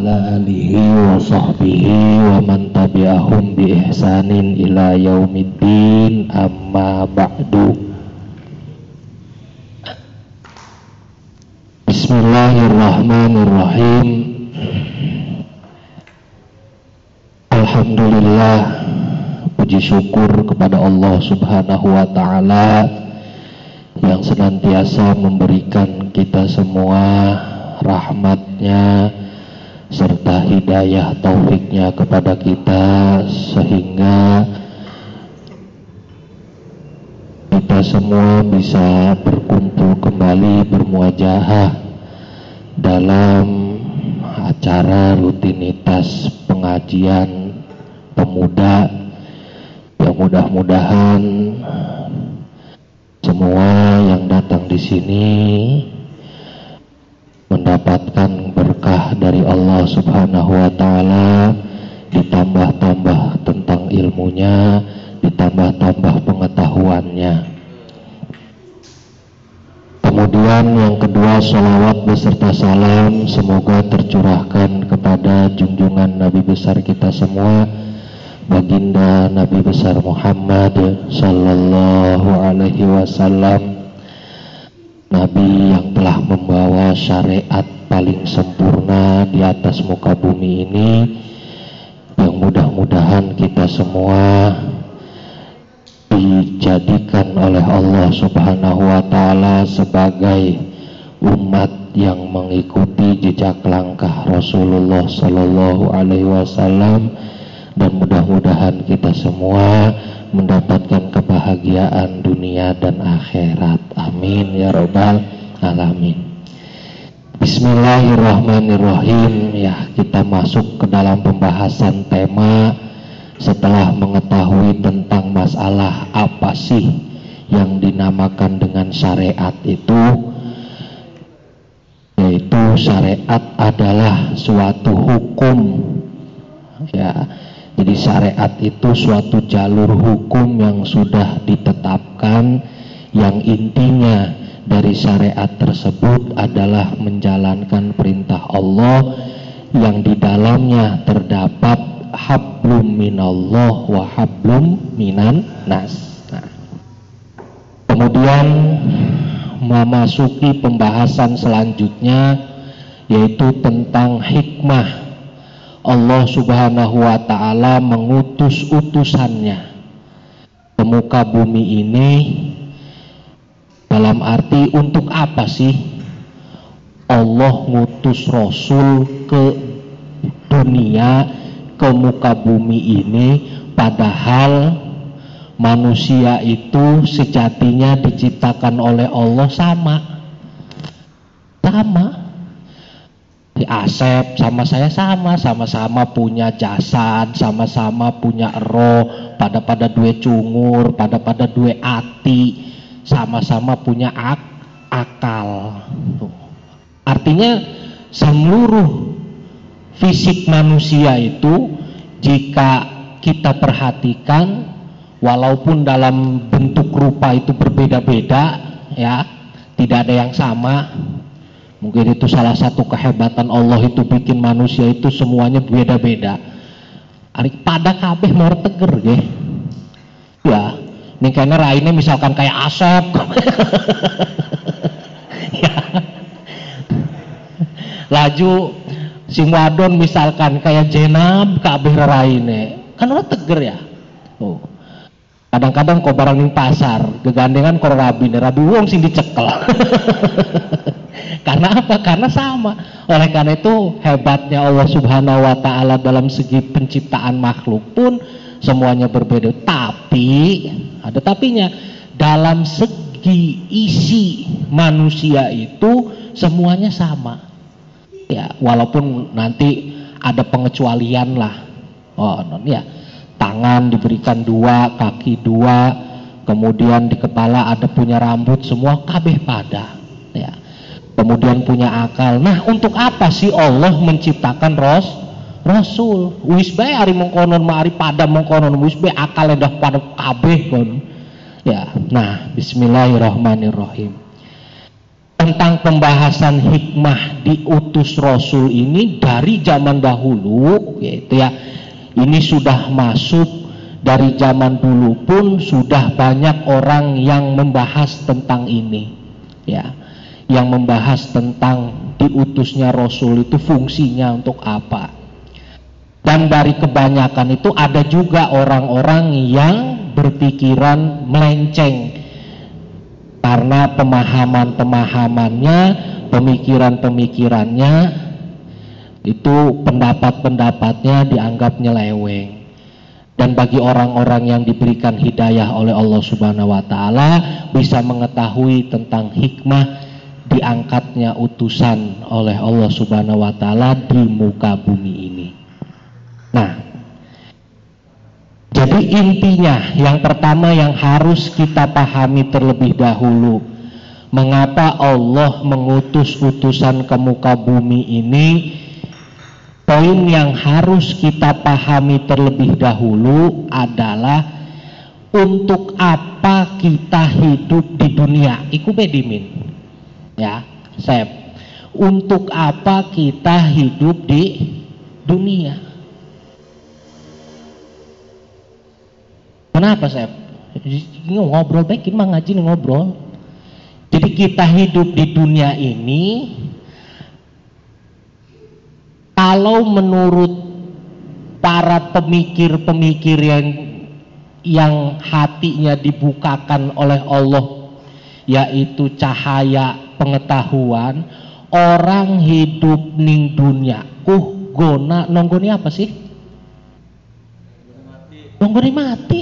وعلى آله وصحبه ومن تبعهم بإحسان إلى يوم الدين أما بعد بسم الله الرحمن الرحيم Alhamdulillah puji syukur kepada Allah Subhanahu wa taala yang senantiasa memberikan kita semua rahmatnya serta hidayah taufiknya kepada kita sehingga kita semua bisa berkumpul kembali bermuajahah dalam acara rutinitas pengajian pemuda yang mudah-mudahan semua yang datang di sini mendapatkan berkah dari Allah Subhanahu wa taala ditambah-tambah tentang ilmunya ditambah-tambah pengetahuannya. Kemudian yang kedua salawat beserta salam semoga tercurahkan kepada junjungan Nabi besar kita semua baginda Nabi besar Muhammad sallallahu alaihi wasallam Nabi yang telah membawa syariat paling sempurna di atas muka bumi ini yang mudah-mudahan kita semua dijadikan oleh Allah Subhanahu wa taala sebagai umat yang mengikuti jejak langkah Rasulullah sallallahu alaihi wasallam. Dan mudah-mudahan kita semua mendapatkan kebahagiaan dunia dan akhirat. Amin ya robbal alamin. Bismillahirrahmanirrahim. Ya, kita masuk ke dalam pembahasan tema setelah mengetahui tentang masalah apa sih yang dinamakan dengan syariat itu yaitu syariat adalah suatu hukum ya jadi syariat itu suatu jalur hukum yang sudah ditetapkan yang intinya dari syariat tersebut adalah menjalankan perintah Allah yang di dalamnya terdapat hablum minallah wa hablum minan nas. Nah, kemudian memasuki pembahasan selanjutnya yaitu tentang hikmah Allah Subhanahu wa taala mengutus utusannya. Ke muka bumi ini dalam arti untuk apa sih? Allah ngutus Rasul ke dunia ke muka bumi ini padahal manusia itu sejatinya diciptakan oleh Allah sama. Sama si Asep sama saya sama sama-sama punya jasad sama-sama punya roh pada pada dua cungur pada pada dua ati sama-sama punya ak akal. Artinya seluruh fisik manusia itu jika kita perhatikan walaupun dalam bentuk rupa itu berbeda-beda ya tidak ada yang sama Mungkin itu salah satu kehebatan Allah itu bikin manusia itu semuanya beda-beda. Ari pada kabeh mau teger ge. Ya, ini karena raine misalkan kayak asap. ya. Laju sing wadon misalkan kayak jenab kabeh raine. Kan orang teger ya. Oh. Kadang-kadang kok barang ning pasar, gegandengan kok rabi, rabi wong sing dicekel. Karena apa? Karena sama. Oleh karena itu hebatnya Allah Subhanahu wa taala dalam segi penciptaan makhluk pun semuanya berbeda. Tapi ada tapinya dalam segi isi manusia itu semuanya sama. Ya, walaupun nanti ada pengecualian lah. Oh, non ya. Tangan diberikan dua, kaki dua, kemudian di kepala ada punya rambut semua kabeh pada. Ya kemudian punya akal. Nah, untuk apa sih Allah menciptakan ros Rasul? Wis bae ari mengkonon ma ari pada mengkonon wis bae akal dah pada kabeh kon. Ya, nah bismillahirrahmanirrahim. tentang pembahasan hikmah diutus Rasul ini dari zaman dahulu, yaitu ya ini sudah masuk dari zaman dulu pun sudah banyak orang yang membahas tentang ini, ya, yang membahas tentang diutusnya Rasul itu fungsinya untuk apa. Dan dari kebanyakan itu ada juga orang-orang yang berpikiran melenceng karena pemahaman-pemahamannya, pemikiran-pemikirannya itu pendapat-pendapatnya dianggap nyeleweng. Dan bagi orang-orang yang diberikan hidayah oleh Allah Subhanahu wa taala bisa mengetahui tentang hikmah diangkatnya utusan oleh Allah Subhanahu wa taala di muka bumi ini. Nah, jadi intinya yang pertama yang harus kita pahami terlebih dahulu mengapa Allah mengutus utusan ke muka bumi ini poin yang harus kita pahami terlebih dahulu adalah untuk apa kita hidup di dunia. Iku bedimin ya Sep untuk apa kita hidup di dunia? Kenapa saya ngobrol baik ini ngaji ngobrol. Jadi kita hidup di dunia ini kalau menurut para pemikir-pemikir yang yang hatinya dibukakan oleh Allah yaitu cahaya pengetahuan orang hidup ning dunia. Uh gona nonggoni apa sih? Nonggoni mati.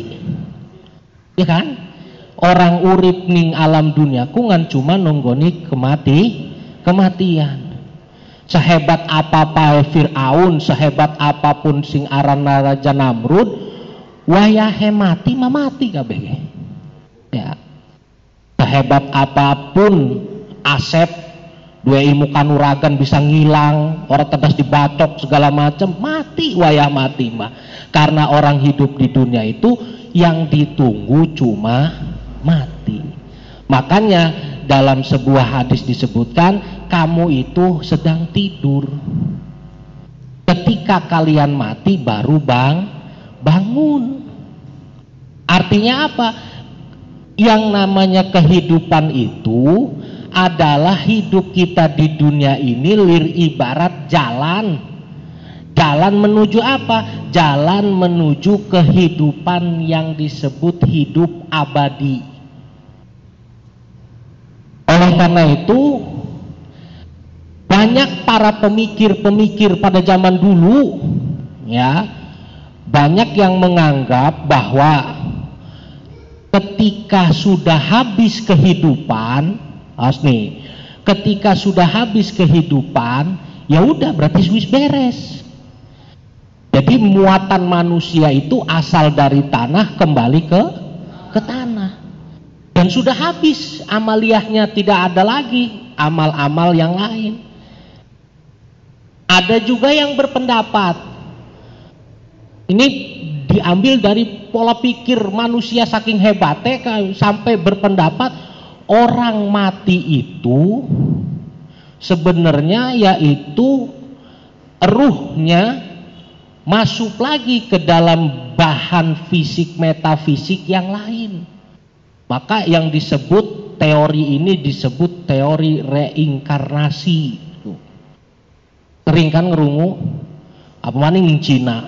Ya kan? Orang urip ning alam dunia ngan cuma nonggoni kemati kematian sehebat apa Fir'aun sehebat apa pun sing aran Raja Namrud wayahe mati mati kabeh. Ya. Sehebat apa pun Asep dua ilmu kanuragan bisa ngilang orang tedas dibacok segala macam mati wayah mati mah karena orang hidup di dunia itu yang ditunggu cuma mati. Makanya dalam sebuah hadis disebutkan kamu itu sedang tidur. Ketika kalian mati baru bang bangun. Artinya apa? Yang namanya kehidupan itu adalah hidup kita di dunia ini lir ibarat jalan Jalan menuju apa? Jalan menuju kehidupan yang disebut hidup abadi. Oleh karena itu, banyak para pemikir-pemikir pada zaman dulu, ya, banyak yang menganggap bahwa ketika sudah habis kehidupan, asni, ketika sudah habis kehidupan, ya udah berarti Swiss beres jadi muatan manusia itu asal dari tanah kembali ke ke tanah. Dan sudah habis amaliyahnya tidak ada lagi amal-amal yang lain. Ada juga yang berpendapat ini diambil dari pola pikir manusia saking hebatnya sampai berpendapat orang mati itu sebenarnya yaitu ruhnya masuk lagi ke dalam bahan fisik metafisik yang lain. Maka yang disebut teori ini disebut teori reinkarnasi. Sering kan ngerungu apa maning Cina.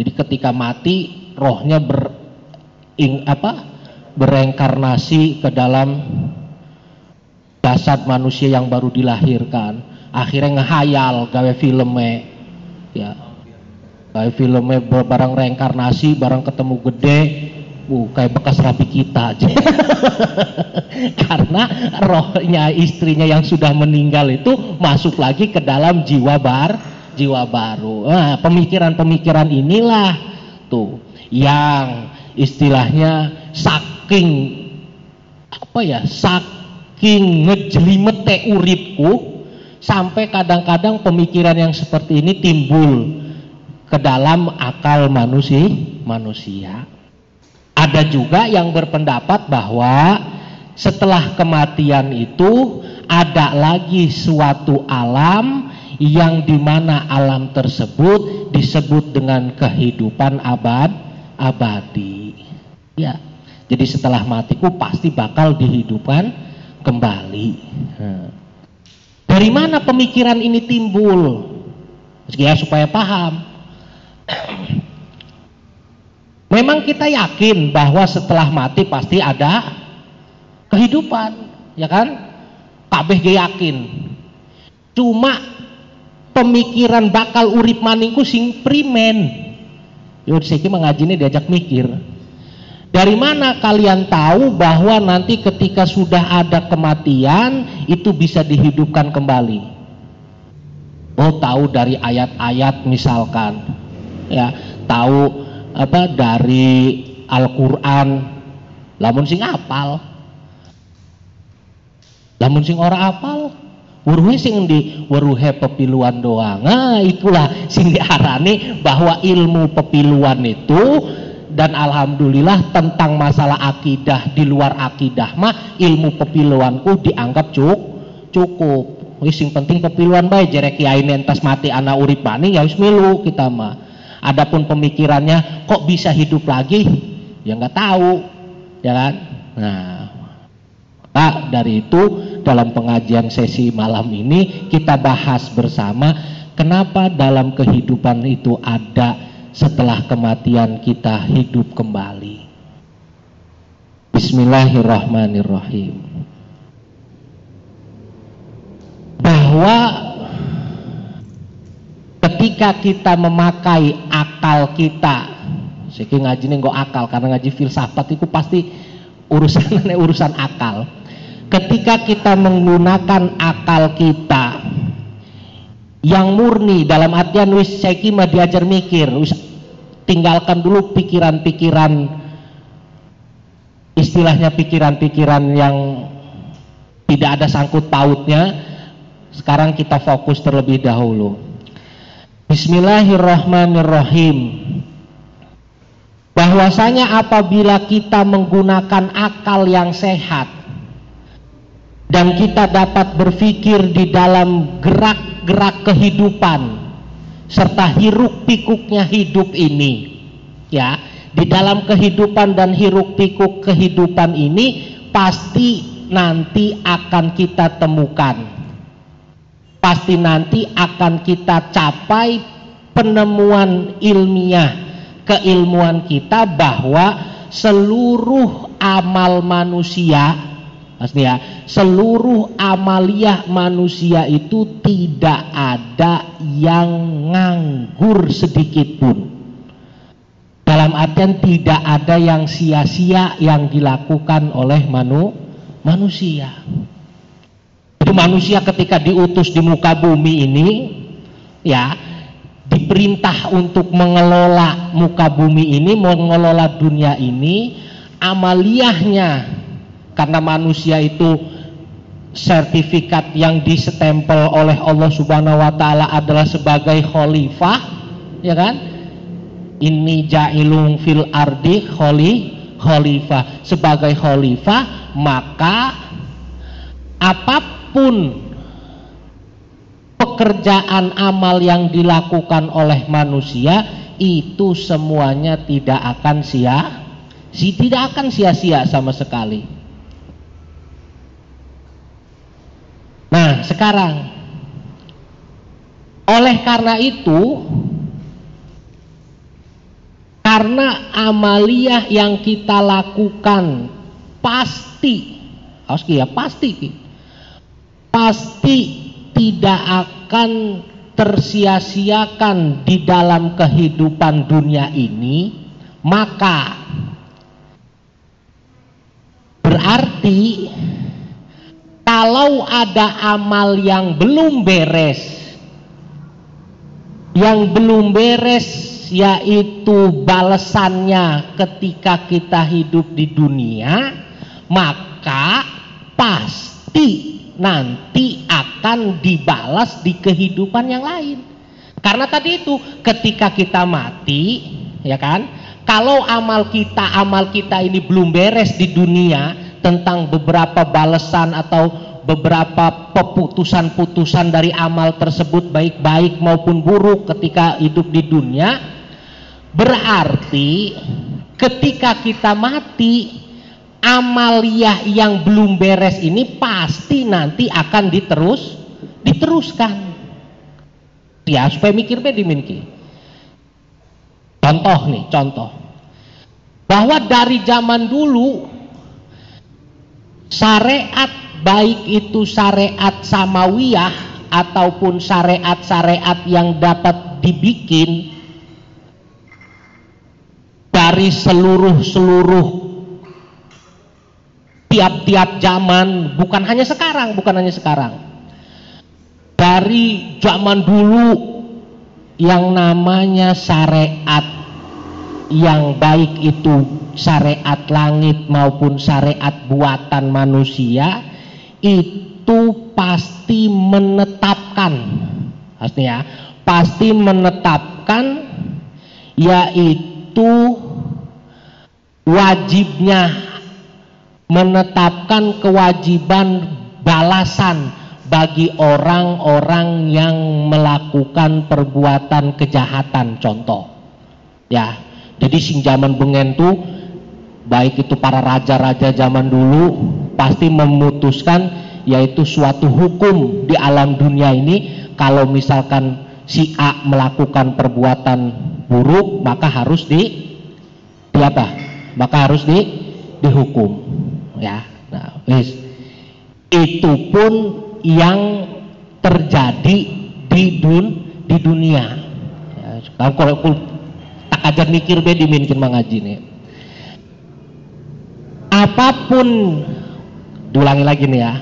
Jadi ketika mati rohnya ber ing, apa bereinkarnasi ke dalam jasad manusia yang baru dilahirkan. Akhirnya ngehayal gawe filmnya ya kayak filmnya barang reinkarnasi barang ketemu gede uh, kayak bekas rapi kita aja karena rohnya istrinya yang sudah meninggal itu masuk lagi ke dalam jiwa bar jiwa baru nah, pemikiran-pemikiran inilah tuh yang istilahnya saking apa ya saking ngejlimete uripku sampai kadang-kadang pemikiran yang seperti ini timbul ke dalam akal manusia manusia. Ada juga yang berpendapat bahwa setelah kematian itu ada lagi suatu alam yang di mana alam tersebut disebut dengan kehidupan abad abadi. Ya, jadi setelah matiku pasti bakal dihidupkan kembali. Nah. Dari mana pemikiran ini timbul? Ya supaya paham. Memang kita yakin bahwa setelah mati pasti ada kehidupan, ya kan? Kabeh yakin. Cuma pemikiran bakal urip maningku sing primen. Yo siki mengajine diajak mikir. Dari mana kalian tahu bahwa nanti ketika sudah ada kematian itu bisa dihidupkan kembali? Oh, tahu dari ayat-ayat misalkan. Ya, tahu apa dari Al-Qur'an. Lamun sing apal. Lamun sing ora apal, weruhe sing di weruhe pepiluan doang. Nah, itulah sing diarani bahwa ilmu pepiluan itu dan alhamdulillah tentang masalah akidah di luar akidah mah ilmu pepiluanku dianggap cuk cukup wis sing penting pepiluan baik jerek kiai entas mati anak urip bani ya wis milu kita mah adapun pemikirannya kok bisa hidup lagi ya nggak tahu ya kan nah maka dari itu dalam pengajian sesi malam ini kita bahas bersama kenapa dalam kehidupan itu ada setelah kematian kita hidup kembali. Bismillahirrahmanirrahim. Bahwa ketika kita memakai akal kita, saya ngaji nih akal karena ngaji filsafat itu pasti urusan urusan akal. Ketika kita menggunakan akal kita yang murni dalam artian wis saiki mah diajar mikir wis tinggalkan dulu pikiran-pikiran istilahnya pikiran-pikiran yang tidak ada sangkut pautnya sekarang kita fokus terlebih dahulu Bismillahirrahmanirrahim. Bahwasanya apabila kita menggunakan akal yang sehat dan kita dapat berpikir di dalam gerak gerak kehidupan serta hiruk pikuknya hidup ini ya di dalam kehidupan dan hiruk pikuk kehidupan ini pasti nanti akan kita temukan pasti nanti akan kita capai penemuan ilmiah keilmuan kita bahwa seluruh amal manusia Pasti ya, seluruh amaliyah manusia itu tidak ada yang nganggur sedikit pun. Dalam artian tidak ada yang sia-sia yang dilakukan oleh manu, manusia. Itu manusia ketika diutus di muka bumi ini, ya, diperintah untuk mengelola muka bumi ini, mengelola dunia ini, amaliyahnya karena manusia itu sertifikat yang disestempel oleh Allah Subhanahu wa taala adalah sebagai khalifah ya kan? Ini jailung fil ardi khalifah. Sebagai khalifah maka apa pun pekerjaan amal yang dilakukan oleh manusia itu semuanya tidak akan sia si tidak akan sia-sia sama sekali. Nah, sekarang oleh karena itu karena amaliyah yang kita lakukan pasti harus ya pasti pasti tidak akan tersia-siakan di dalam kehidupan dunia ini. Maka berarti kalau ada amal yang belum beres yang belum beres yaitu balasannya ketika kita hidup di dunia maka nanti akan dibalas di kehidupan yang lain. Karena tadi itu ketika kita mati ya kan kalau amal kita amal kita ini belum beres di dunia tentang beberapa balasan atau beberapa keputusan-putusan dari amal tersebut baik-baik maupun buruk ketika hidup di dunia berarti ketika kita mati amaliyah yang belum beres ini pasti nanti akan diterus diteruskan. Ya supaya mikir be diminki contoh nih contoh. Bahwa dari zaman dulu syariat baik itu syariat samawiyah ataupun syariat-syariat yang dapat dibikin dari seluruh-seluruh tiap-tiap zaman bukan hanya sekarang bukan hanya sekarang. Dari zaman dulu yang namanya syariat yang baik itu syariat langit maupun syariat buatan manusia itu pasti menetapkan. Artinya pasti menetapkan yaitu wajibnya menetapkan kewajiban balasan bagi orang-orang yang melakukan perbuatan kejahatan contoh ya jadi sing zaman bengen tuh baik itu para raja-raja zaman dulu pasti memutuskan yaitu suatu hukum di alam dunia ini kalau misalkan si A melakukan perbuatan buruk maka harus di di apa? Maka harus di dihukum ya. Nah, wis itu pun yang terjadi di dun di dunia. Ya, kalau tak ajar mikir be diminkin mengaji nih apa pun diulangi lagi nih ya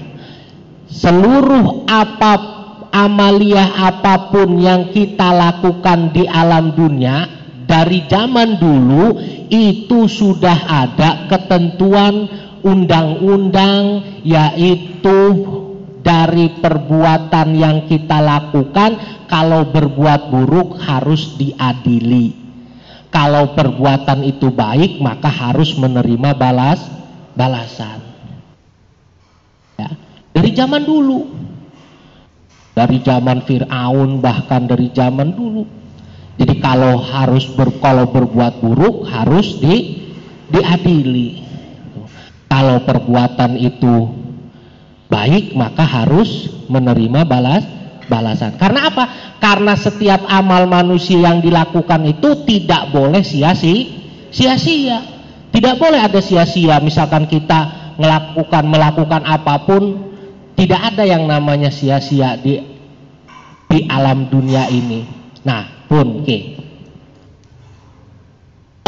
seluruh apa amalia apa pun yang kita lakukan di alam dunia dari zaman dulu itu sudah ada ketentuan undang-undang yaitu dari perbuatan yang kita lakukan kalau berbuat buruk harus diadili. Kalau perbuatan itu baik maka harus menerima balas balasan. Ya. dari zaman dulu. Dari zaman Fir'aun bahkan dari zaman dulu. Jadi kalau harus ber, kalau berbuat buruk harus di diadili kalau perbuatan itu baik maka harus menerima balas balasan. Karena apa? Karena setiap amal manusia yang dilakukan itu tidak boleh sia-sia. Tidak boleh ada sia-sia. Misalkan kita melakukan melakukan apa pun, tidak ada yang namanya sia-sia di di alam dunia ini. Nah, pun ke.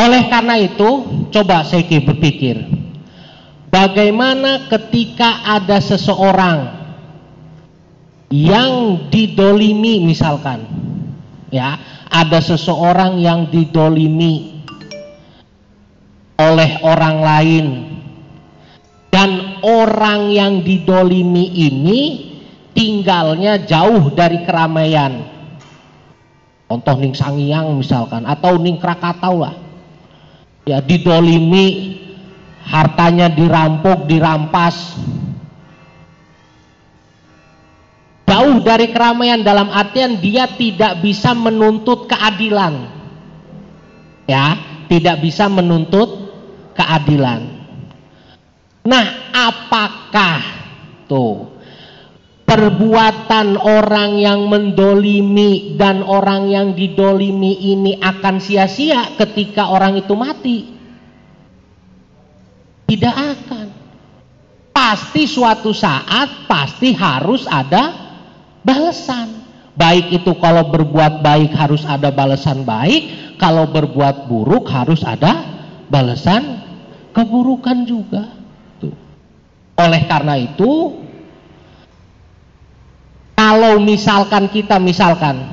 Oleh karena itu, coba saya berpikir, bagaimana ketika ada seseorang yang didolimi misalkan ya ada seseorang yang didolimi oleh orang lain dan orang yang didolimi ini tinggalnya jauh dari keramaian. Contoh ning sangiang misalkan atau ning krakatau lah. Ya didolimi hartanya dirampok dirampas. Jauh dari keramaian dalam artian dia tidak bisa menuntut keadilan. Ya tidak bisa menuntut keadilan. Nah apakah tuh perbuatan orang yang mendolimi dan orang yang didolimi ini akan sia-sia ketika orang itu mati tidak akan pasti suatu saat pasti harus ada balasan. Baik itu kalau berbuat baik harus ada balasan baik, kalau berbuat buruk harus ada balasan keburukan juga. Tuh. Oleh karena itu, kalau misalkan kita misalkan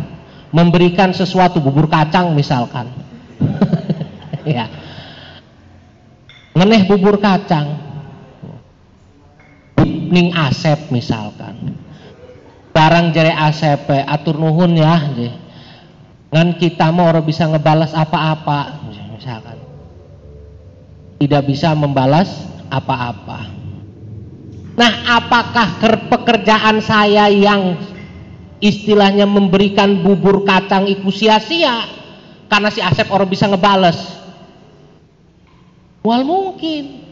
memberikan sesuatu bubur kacang misalkan, ya, meneh bubur kacang, ning asep misalkan, barang jari ACP atur nuhun ya ngan kita mau orang bisa ngebalas apa-apa misalkan. Tidak bisa membalas apa-apa. Nah, apakah pekerjaan saya yang istilahnya memberikan bubur kacang iku sia-sia? Karena si Asep orang bisa ngebales? Wal mungkin.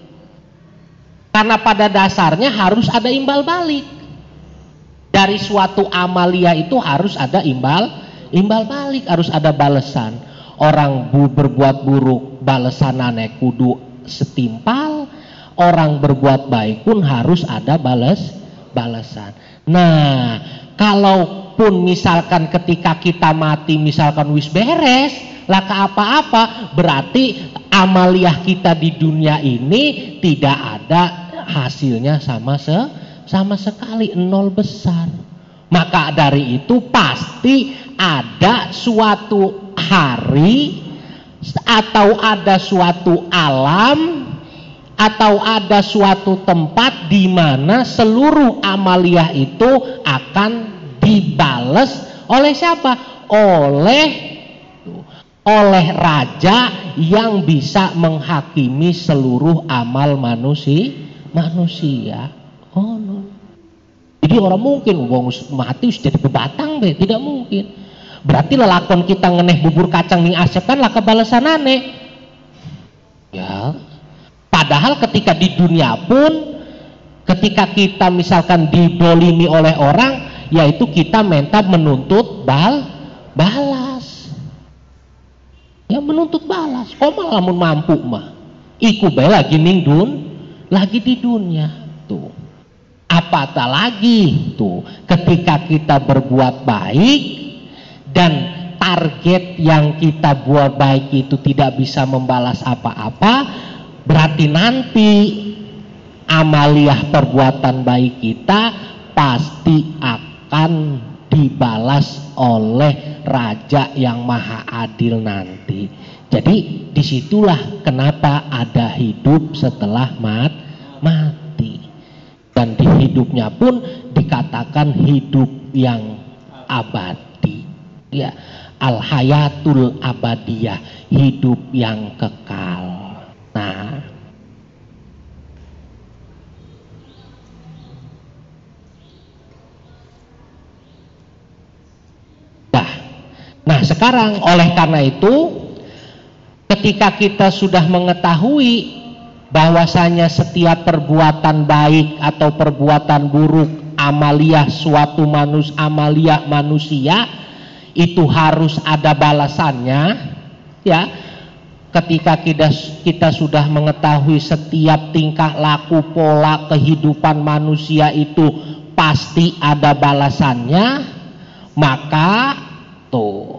Karena pada dasarnya harus ada imbal balik. Dari suatu amalia itu harus ada imbal imbal balik, harus ada balasan. Orang bu berbuat buruk, balasan aneh kudu setimpal, orang berbuat baik pun harus ada balas balasan. Nah, kalaupun misalkan ketika kita mati misalkan wis beres, lah ke apa-apa, berarti amaliah kita di dunia ini tidak ada hasilnya sama se sama sekali nol besar. Maka dari itu pasti ada suatu hari atau ada suatu alam atau ada suatu tempat di mana seluruh amaliah itu akan dibales oleh siapa? Oleh oleh raja yang bisa menghakimi seluruh amal manusia manusia. Oh, no. Jadi orang mungkin wong mati jadi bebatang be, tidak mungkin. Berarti lelakon kita ngeneh bubur kacang ning asep kan lah kebalasan aneh. Ya, Padahal ketika di dunia pun ketika kita misalkan didolimi oleh orang yaitu kita minta menuntut bal balas. Ya menuntut balas. Kok malah mampu mah. Iku bae lagi ning dun lagi di dunia. Tuh. Apa tak lagi? Tuh. Ketika kita berbuat baik dan target yang kita buat baik itu tidak bisa membalas apa-apa Berarti nanti amaliah perbuatan baik kita pasti akan dibalas oleh raja yang maha adil nanti. Jadi di situlah kenapa ada hidup setelah mat mati. Dan di hidupnya pun dikatakan hidup yang abadi. Ya, al hayatul abadiyah, hidup yang kekal. Nah, nah sekarang oleh karena itu ketika kita sudah mengetahui bahwasanya setiap perbuatan baik atau perbuatan buruk amalia suatu manus amalia manusia itu harus ada balasannya ya. Ketika kita, kita sudah mengetahui setiap tingkah laku pola kehidupan manusia itu pasti ada balasannya maka tuh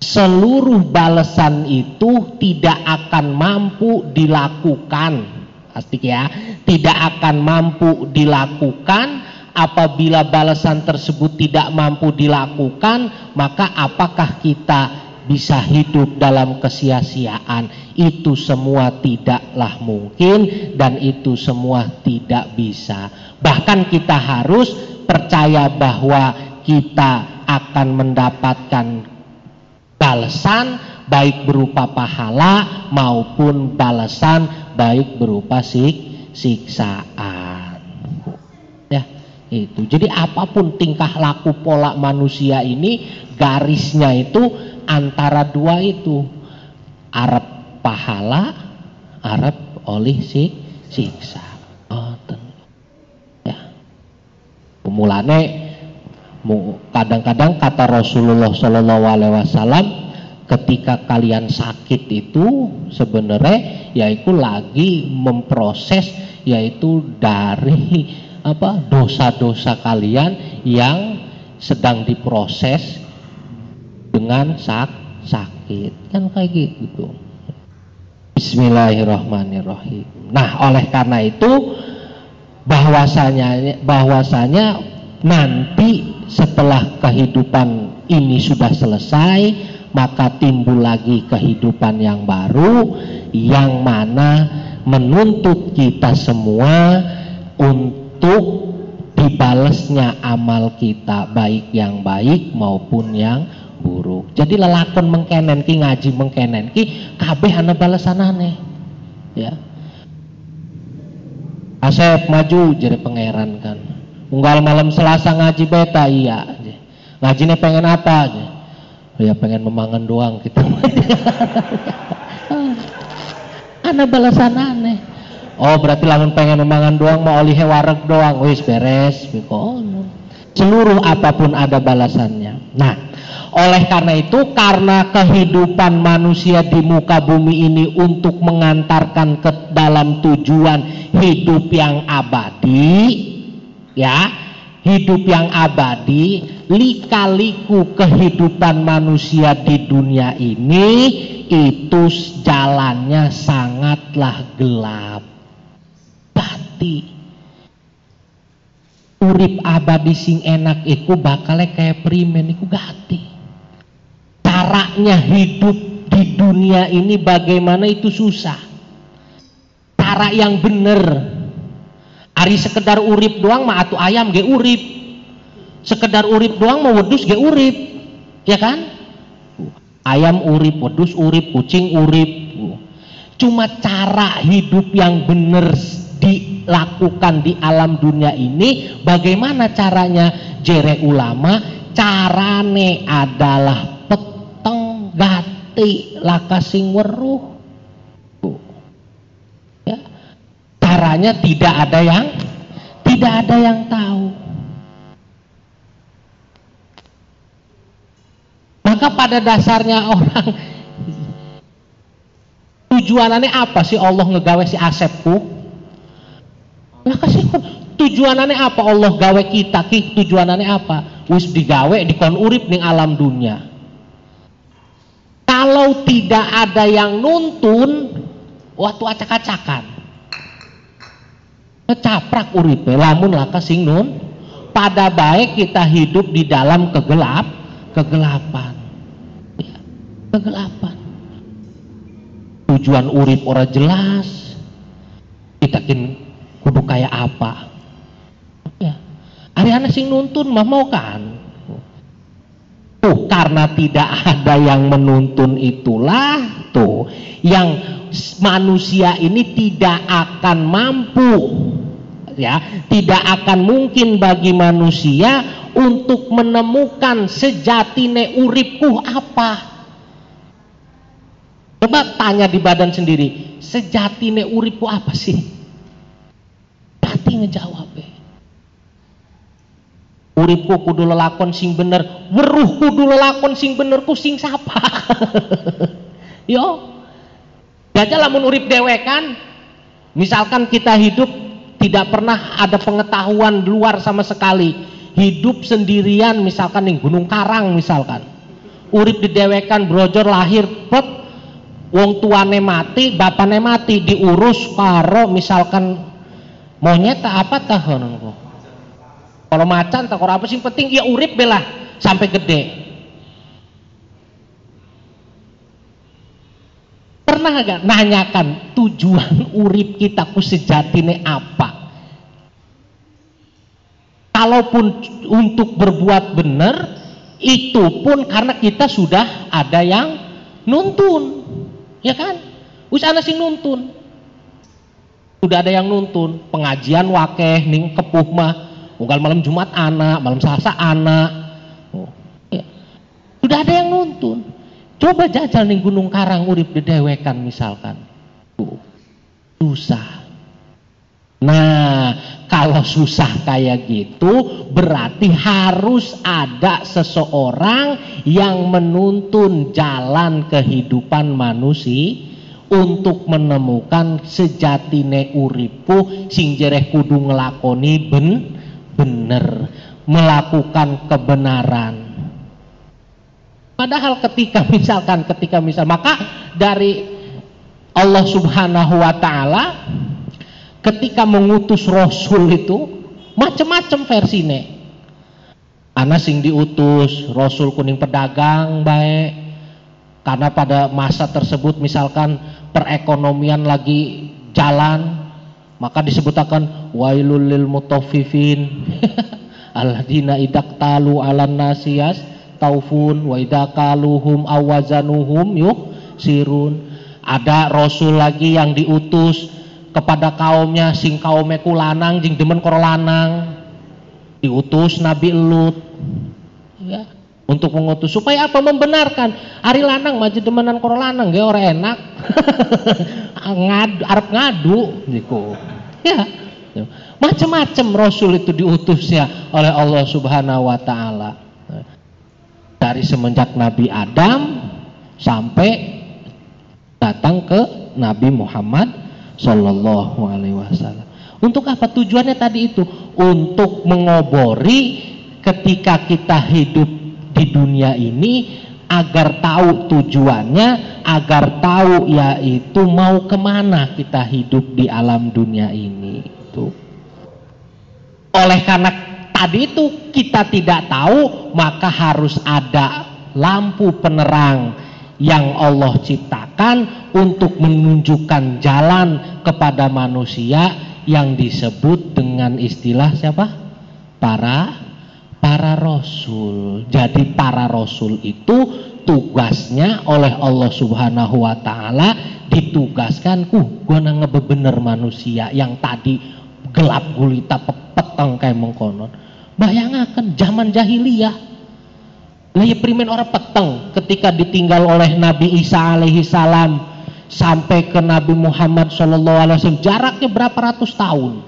seluruh balasan itu tidak akan mampu dilakukan. Pasti ya. Tidak akan mampu dilakukan. Apabila balasan tersebut tidak mampu dilakukan maka apakah kita bisa hidup dalam kesia-siaan? Itu semua tidaklah mungkin dan itu semua tidak bisa. Bahkan kita harus percaya bahwa kita akan mendapatkan balasan baik berupa pahala maupun balasan baik berupa sik siksaan. Ya itu. Jadi apa pun tingkah laku pola manusia ini garisnya itu antara dua itu. Arab pahala Arab oleh si siksa. Oh, ya. Mulane kadang-kadang kata Rasulullah Shallallahu Alaihi Wasallam ketika kalian sakit itu sebenarnya yaitu lagi memproses yaitu dari apa dosa-dosa kalian yang sedang diproses dengan sak sakit. Kan kayak gitu. Bismillahirrahmanirrahim. Nah oleh karena itu bahwasanya bahwasanya nanti setelah kehidupan ini sudah selesai maka timbul lagi kehidupan yang baru yang mana menuntut kita semua untuk dibalesnya amal kita baik yang baik maupun yang buruk. Jadi lelakon mengkenen ki ngaji mengkenen ki kabeh ana balasanane ya. Asep maju jadi pangeran kan unggal malam selasa ngaji beta iya. Ngaji nih pengen apa? Ya pengen memangan doang kita. Anak balasan aneh. Oh berarti lamun pengen memangan doang mau oleh wareg doang. Wis beres seluruh apa pun ada balasannya. Nah oleh karena itu karena kehidupan manusia di muka bumi ini untuk mengantarkan ke dalam tujuan hidup yang abadi ya hidup yang abadi lika-liku kehidupan manusia di dunia ini itu jalannya sangatlah gelap. Bati urip abadi sing enak iku bakalnya kayak primen iku gati. Caranya hidup di dunia ini bagaimana itu susah. Cara yang benar Ari sekedar urip doang mah atu ayam ge urip. Sekedar urip doang mah wedus ge urip. Ya kan? Ayam urip, wedus urip, kucing urip. Cuma cara hidup yang benar dilakukan di alam dunia ini bagaimana caranya? Jere ulama carane adalah peteng gati lakasing weruh caranya tidak ada yang tidak ada yang tahu. Maka pada dasarnya orang tujuanannya apa sih Allah ngegawe si Asepku? Maka sih tujuanannya apa Allah gawe kita ki tujuanannya apa? Wis digawe dikon urip ning alam dunia. Kalau tidak ada yang nuntun, waktu acak-acakan ngecaprak uripe lamun laka sing nun. Pada baik kita hidup di dalam kegelap kegelapan. Ya, kegelapan. Tujuan urip ora jelas. Kita kin kudu kayak apa? Ya hari sing nuntun mah mau kan? Tuh karena tidak ada yang menuntun itulah tuh yang manusia ini tidak akan mampu ya tidak akan mungkin bagi manusia untuk menemukan sejatine uripku apa. Coba tanya di badan sendiri sejatine uripku apa sih? Hati ngejawab ya. uripku kudu lelakon sing bener weruh kudu lelakon sing bener ku sing sapa. Yo. Gajah lamun urip dewekan, misalkan kita hidup tidak pernah ada pengetahuan luar sama sekali. Hidup sendirian misalkan di Gunung Karang misalkan. Urip di dewekan brojor lahir pet. Wong tuane mati bapane mati diurus karo misalkan monyet tak apa tah kalau macan tak apa sih penting ya urip bela sampai gede pernah gak nanyakan tujuan urip kita ku sejatine apa? Kalaupun untuk berbuat benar itu pun karena kita sudah ada yang nuntun. Ya kan? Wis ana sing nuntun. Sudah ada yang nuntun. Pengajian wakeh ning kepuh mah. Unggal malam Jumat anak malam Selasa anak. Oh, ya. sudah ada yang nuntun Coba jajal nih Gunung Karang urip dewekan misalkan. Tuh, susah. Nah, kalau susah kayak gitu berarti harus ada seseorang yang menuntun jalan kehidupan manusia untuk menemukan sejatine uripu sing jereh kudu ngelakoni ben bener melakukan kebenaran Padahal ketika misalkan ketika misal maka dari Allah Subhanahu wa taala ketika mengutus rasul itu macam-macam versine. Ana sing diutus rasul kuning pedagang baik. Karena pada masa tersebut misalkan perekonomian lagi jalan maka disebutakan wailul lil mutaffifin. Alladzina idaktalu alan nasiyas taufun wa idza awazanuhum yuk sirun. Ada rasul lagi yang diutus kepada kaumnya sing kaumnya kulanang jing demen koro lanang. Diutus Nabi Lut ya untuk mengutus. Supaya apa? Membenarkan. Ari lanang maju demenan koro lanang gak orang enak. Ngadu arep ngadu gitu ya. Macam-macam Rasul itu diutusnya oleh Allah Subhanahu Wa Taala dari semenjak Nabi Adam sampai datang ke Nabi Muhammad Shallallahu Alaihi Wasallam. Untuk apa tujuannya tadi itu? Untuk mengobori ketika kita hidup di dunia ini agar tahu tujuannya, agar tahu yaitu mau ke mana kita hidup di alam dunia ini. Itu. Oleh karena tadi itu kita tidak tahu, maka harus ada lampu penerang yang Allah ciptakan untuk menunjukkan jalan kepada manusia yang disebut dengan istilah siapa? Para para rasul. Jadi para rasul itu tugasnya oleh Allah Subhanahu wa taala ditugaskan ku gua ngebebener manusia yang tadi gelap gulita peteng kayak mengkonon. Bayangakan zaman jahiliyah. Lah primen orang peteng ketika ditinggal oleh Nabi Isa alaihi salam sampai ke Nabi Muhammad sallallahu alaihi wasallam. Jaraknya berapa ratus tahun?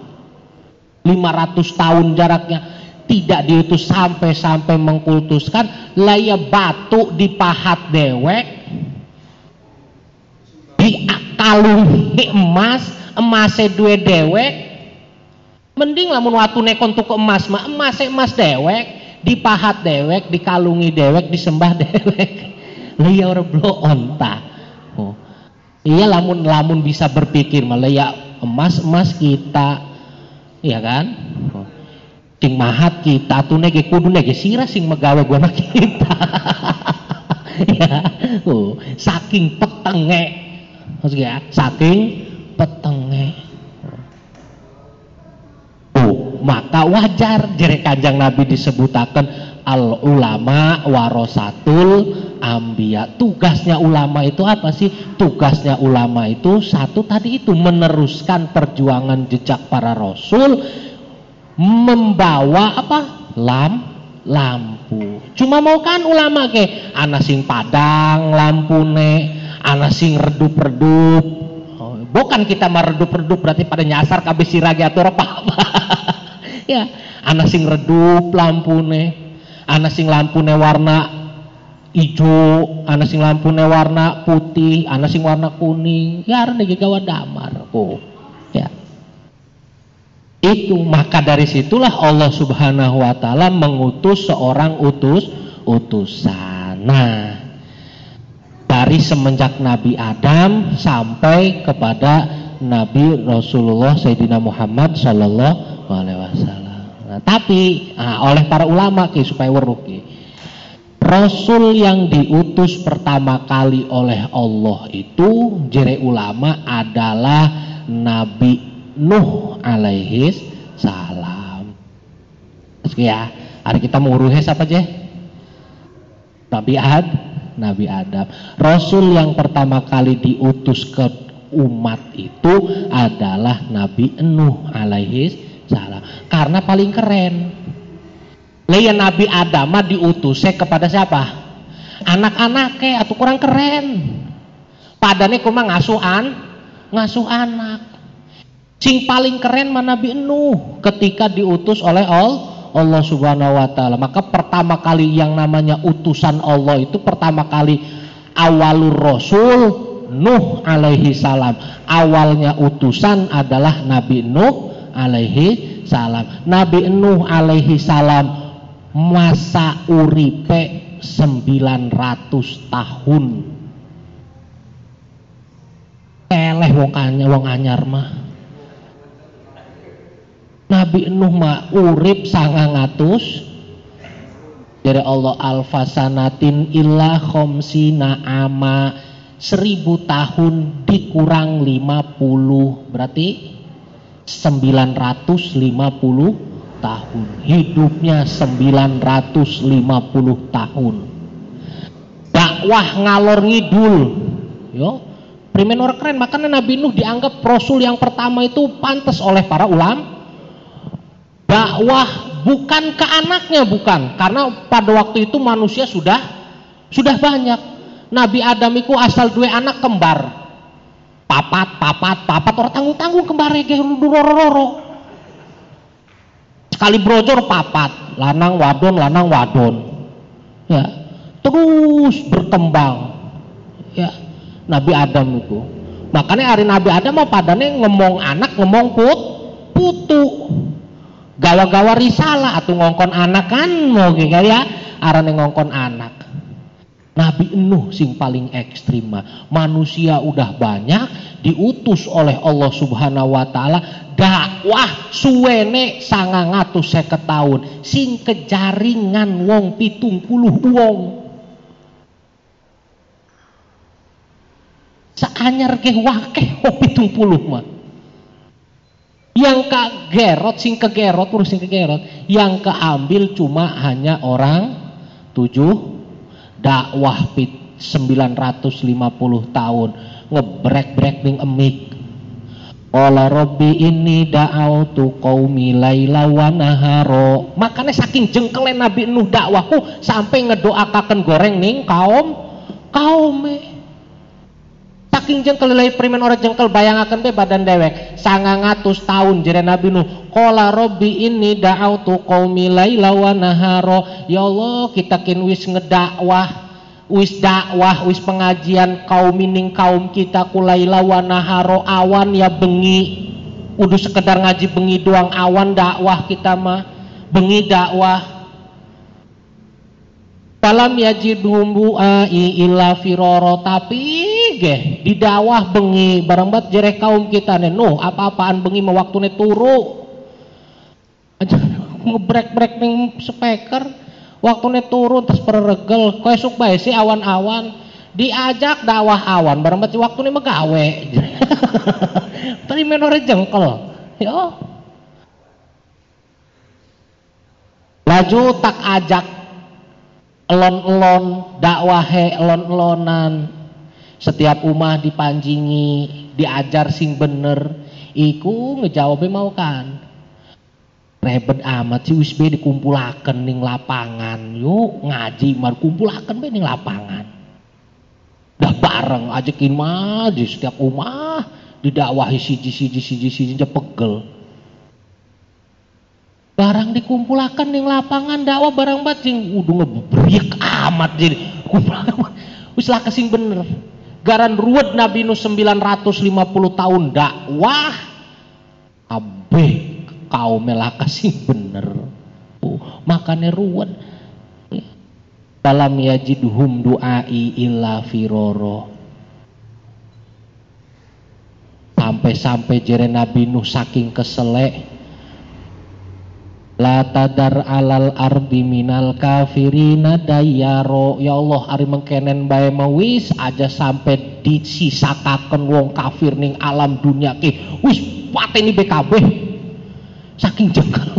500 tahun jaraknya. Tidak diutus sampai-sampai mengkultuskan. Laya batu di pahat dewek. Di kalungi emas emasnya dua dewek mending lamun waktu nekon tuku emas mah emas emas dewek dipahat dewek, dikalungi dewek, disembah dewek. Iya orang belum onta. Oh. Iya lamun lamun bisa berpikir malah ya emas emas kita, iya kan? Oh. Sing mahat kita tuh nege kudu nege sira sing megawe gua kita. ya, oh. saking petenge, maksudnya saking petenge. Maka wajar jere kanjang Nabi disebutakan al ulama warosatul ambia. Tugasnya ulama itu apa sih? Tugasnya ulama itu satu tadi itu meneruskan perjuangan jejak para rasul membawa apa? Lam lampu. Cuma mau kan ulama ke? Anak sing padang lampune anak sing redup-redup. Oh, bukan kita meredup-redup berarti pada nyasar kabeh sirage atau apa ya. Anak sing redup lampune anak sing lampune warna hijau anak sing lampune warna putih anak sing warna kuning. Ya arene gawa damar oh ya. Itu maka dari situlah Allah Subhanahu wa taala mengutus seorang utus utusan. Nah dari semenjak Nabi Adam sampai kepada Nabi Rasulullah Sayyidina Muhammad Sallallahu alaihi wasallam. Nah, tapi nah, oleh para ulama ki supaya weruh. Rasul yang diutus pertama kali oleh Allah itu jere ulama adalah Nabi Nuh alaihi salam. Ya, hari kita menguruhi siapa aja? Nabi Ad, Nabi Adam. Rasul yang pertama kali diutus ke umat itu adalah Nabi Nuh alaihi salah. Karena paling keren. Leia Nabi Adam diutusnya kepada siapa? Anak-anaknya atau kurang keren. Padane kuma ngasuhan ngasuh anak. Sing paling keren mana Nabi Nuh ketika diutus oleh Allah Allah Subhanahu wa taala. Maka pertama kali yang namanya utusan Allah itu pertama kali awalur rasul Nuh alaihi salam. Awalnya utusan adalah Nabi Nuh alaihi salam. Nabi Nuh alaihi salam masa uripe 900 tahun. Keleh wong anyar wong anyar mah. Nabi Nuh mah urip sangangatus dari Allah alfasanatin illa khomsina ama seribu tahun dikurang 50 berarti 950 tahun. Hidupnya 950 tahun. Dakwah ngalor ngidul. Yo primen orang keren. Makanya Nabi Nuh dianggap rasul yang pertama itu pantas oleh para ulam. Dakwah bukan ke anaknya bukan. Karena pada waktu itu manusia sudah sudah banyak. Nabi Adam itu asal dua anak kembar papat papat papat. Orang tanggung tanggung kembar ya roro sekali brojor papat. Lanang wadon lanang wadon. Ya. Terus berkembang. Ya. Nabi Adam itu. Makanya hari Nabi Adam mau padanya ngomong anak ngomong put putu. Gawa-gawa risalah atau ngongkon anak kan mau gitu ya. Arane ngongkon anak Nabi Nuh sing paling ekstrim manusia udah banyak diutus oleh Allah subhanahu wa ta'ala dakwah suwene sangang atus seket tahun. Sing kejaringan wong pitung puluh wong. Seanyar ke wakeh wong pitung puluh mah. Yang kegerot sing kegerot urus sing kegerot. Yang keambil cuma hanya orang tujuh dakwah pit 950 tahun. Ngebrek-brek ning emik. Ola Robbi ini da'autu qaumi laila wa naharo. Makanya saking jengkelen Nabi Nuh dakwahku sampai ngedoakakan goreng ning kaum kaum saking jengkel lay primen orang jengkel bayangaken be badan dewek. Sangangatus tahun jere Nabi Nuh. Qala robbi ini da'autu qaumi laila wa naharo ya Allah kita kin wis ngedakwah wis dakwah wis pengajian kaum mining kaum kita kulaila wa naharo awan ya bengi. Udah sekedar ngaji bengi doang awan dakwah kita mah. Bengi dakwah. Palam yajidhum bu'ai illa firoro tapi ge di dawah bengi barang bat jere kaum kita nih. Nuh apa-apaan bengi mau nih turu. Aja ngebrek-brek nih speaker nih turun terus peregel. Kau esok bae sih awan-awan. Diajak dakwah awan barang bat nih megawe tadi menore jengkel yo. Laju tak ajak elon-elon dakwahe elon-elonan setiap umah dipanjingi diajar sing bener. Iku ngejawabnya mau kan? Rebet amat si USB dikumpulakan ning lapangan. Yuk ngaji mar kumpulakan be ning lapangan. Dah bareng ajakin mah di setiap umah didakwahi siji siji siji siji pegel. Barang dikumpulkan ning lapangan dakwah barang bacing udah ngeberiak amat jadi. Kumpulakan wis kesing bener garan ruwet Nabi nu 950 tahun dakwah abe kaum melah kasing bener. Uh, makanya ruwet. Dalam yajidhum du'ai illa firoro sampai-sampai jere Nabi Nuh saking keselek La tadar alal ardi minal kafirina dayaro. Ya Allah hari mengkenen bae mawis aja sampai disisakaken wong kafir ning alam dunia ki. Wis pateni BKB saking jengkel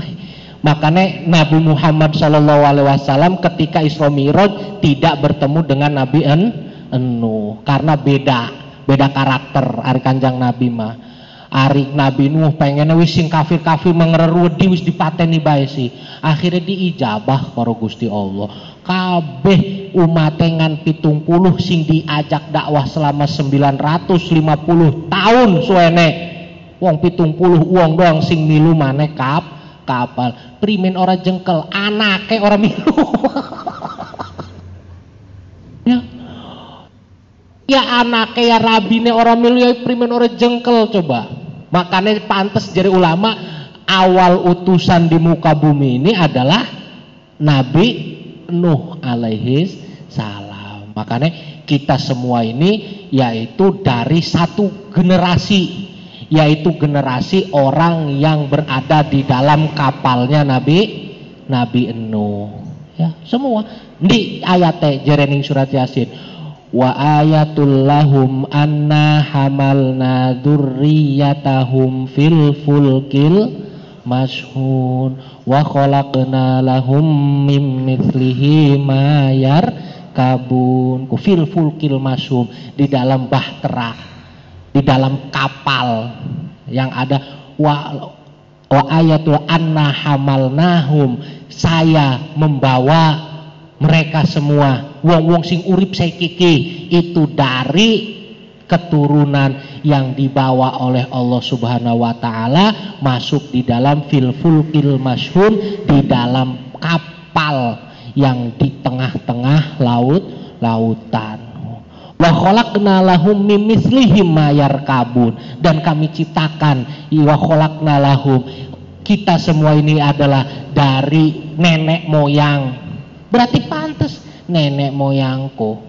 makanya Nabi Muhammad Shallallahu Alaihi Wasallam ketika Isra Mi'raj tidak bertemu dengan Nabi en Enu. Karena beda beda karakter hari kanjang Nabi mah Arik Nabi Nuh pengen wis sing kafir-kafir mengererudi wis dipateni bae sih. Akhirnya diijabah karo Gusti Allah. Kabeh umat pitung puluh sing diajak dakwah selama 950 tahun suene. Wong puluh uang doang sing milu maneh kap kapal. Primen ora jengkel, anake ora milu. ya. Ya anake ya rabine orang milu ya primen ora jengkel coba Makanya pantas jadi ulama awal utusan di muka bumi ini adalah Nabi Nuh alaihi salam. Makanya kita semua ini yaitu dari satu generasi yaitu generasi orang yang berada di dalam kapalnya Nabi Nabi Nuh. Ya, semua di ayatnya jerening surat Yasin wa ayatul lahum anna hamalna dzurriyyatahum fil fulkil mashhun. Wa khalaqna lahum mim mithlihi ma kabun fil fulkil mashhum di dalam bahtera dalam kapal yang ada. Wa wa ayatul anna hamalnahum saya membawa mereka semua wong-wong sing urip saya kiki itu dari keturunan yang dibawa oleh Allah Subhanahu wa taala masuk di dalam fil fulkil masyhun di dalam kapal yang di tengah-tengah laut lautan. Wa khalaqna lahum mimislihim mayar kabun dan kami ciptakan wa khalaqna lahum. Kita semua ini adalah dari nenek moyang. Berarti pantas nenek moyangku.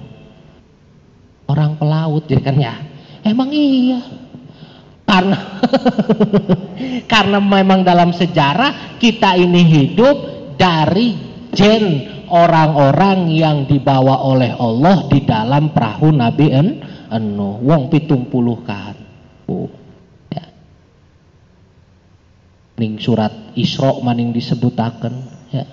Orang pelaut ya kan ya. Emang iya? Karena karena memang dalam sejarah kita ini hidup dari gen orang-orang yang dibawa oleh Allah di dalam perahu Nabi en enu. Wong pitung puluh kan ya. ning surat Isra maning disebutaken ya.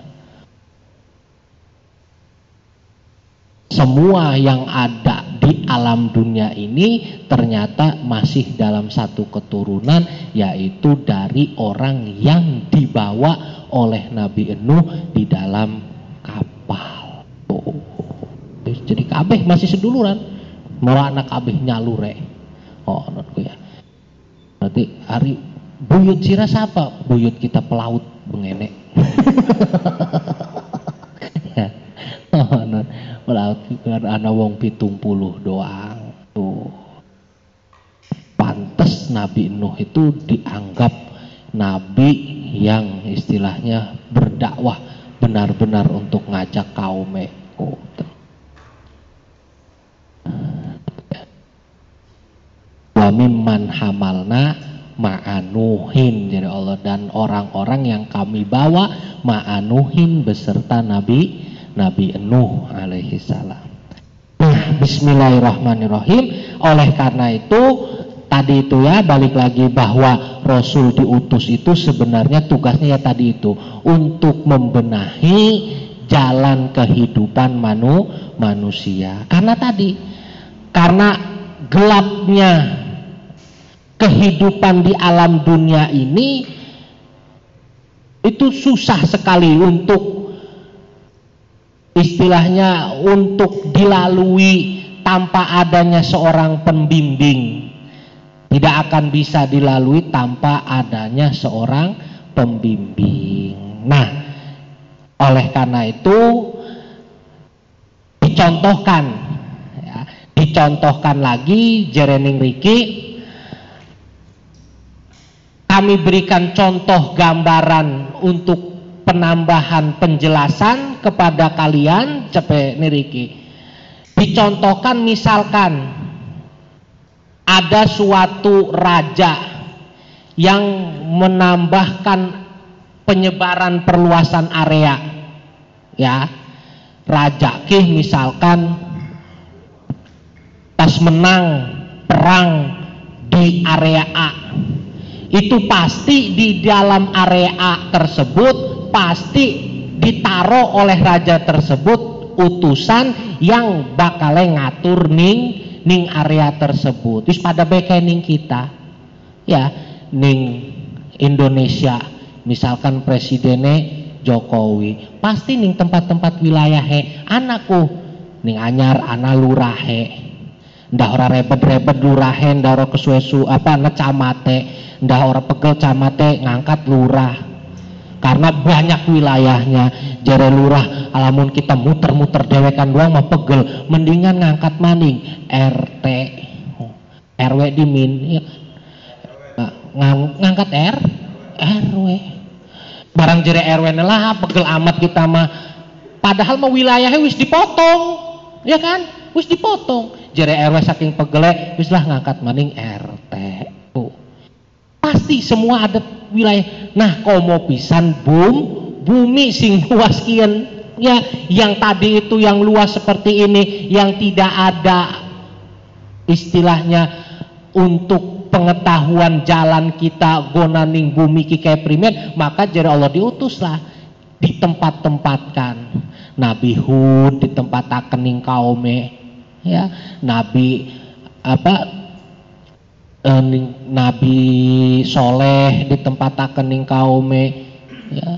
Semua yang ada di alam dunia ini ternyata masih dalam satu keturunan yaitu dari orang yang dibawa oleh Nabi Nuh di dalam kapal. Oh. Jadi kabeh masih seduluran. Mau anak kabeh nyalure. Oh, menurutku ya. Berarti hari buyut sira siapa? Buyut kita pelaut bengene. ya. Oh, pelaut ana wong pitung puluh doang. Tuh. Pantes Nabi Nuh itu dianggap nabi yang istilahnya berdakwah benar-benar untuk ngajak kaum oh, wa mimman hamalna ma'anuhin jadi Allah dan orang-orang yang kami bawa ma'anuhin beserta Nabi Nabi Nuh alaihi salam nah bismillahirrahmanirrahim. Oleh karena itu tadi itu ya balik lagi bahwa Rasul diutus itu sebenarnya tugasnya ya tadi itu untuk membenahi jalan kehidupan manu, manusia. Karena tadi karena gelapnya kehidupan di alam dunia ini itu susah sekali untuk istilahnya untuk dilalui tanpa adanya seorang pembimbing tidak akan bisa dilalui tanpa adanya seorang pembimbing. Nah, oleh karena itu dicontohkan, ya, dicontohkan lagi Jerening Riki. Kami berikan contoh gambaran untuk penambahan penjelasan kepada kalian, cepe niriki. Dicontohkan misalkan ada suatu raja yang menambahkan penyebaran perluasan area ya raja kih misalkan pas menang perang di area A itu pasti di dalam area A tersebut pasti ditaruh oleh raja tersebut utusan yang bakal ngatur ning ning area tersebut. Wis pada bekening kita. Ya ning Indonesia. Misalkan presidennya Jokowi. Pasti ning tempat-tempat wilayah he anakku ning anyar anak lurahe. Ndah ora rebet-rebet lurahe ndah ora kesuesu apa ngecamate ndah ora pegel camate ngangkat lurah karena banyak wilayahnya. Jare lurah alamun kita muter-muter dewekan doang mah pegel. Mendingan ngangkat maning. RT RW dimin. Ya. Ng ngangkat R? RW barang jere RW lah pegel amat kita mah. Padahal mah wilayahnya wis dipotong. Ya kan? Wis dipotong. Jere RW saking pegele wis lah ngangkat maning RT pasti semua ada wilayah. Nah komo pisan boom bumi sing luas kian ya yang tadi itu yang luas seperti ini yang tidak ada istilahnya untuk pengetahuan jalan kita gonaning bumi kikai primer maka jadi Allah diutuslah di tempat-tempatkan Nabi Hud di tempat akening kaume ya. Nabi apa eh, Nabi Soleh di tempat ning kaume ya.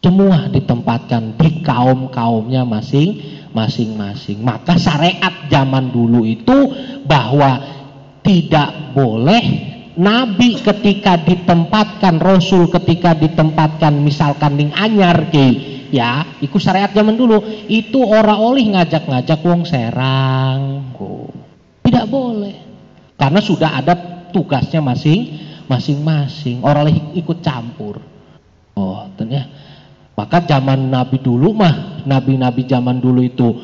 Semua ditempatkan di kaum kaumnya masing masing-masing. Maka syariat zaman dulu itu bahwa tidak boleh Nabi ketika ditempatkan Rasul ketika ditempatkan misalkan ning anyar ke ya ikut syariat zaman dulu. Itu orang oleh ngajak-ngajak wong serang tidak boleh karena sudah ada tugasnya masing masing-masing orang ikut campur oh ternyata maka zaman Nabi dulu mah, nabi-nabi zaman dulu itu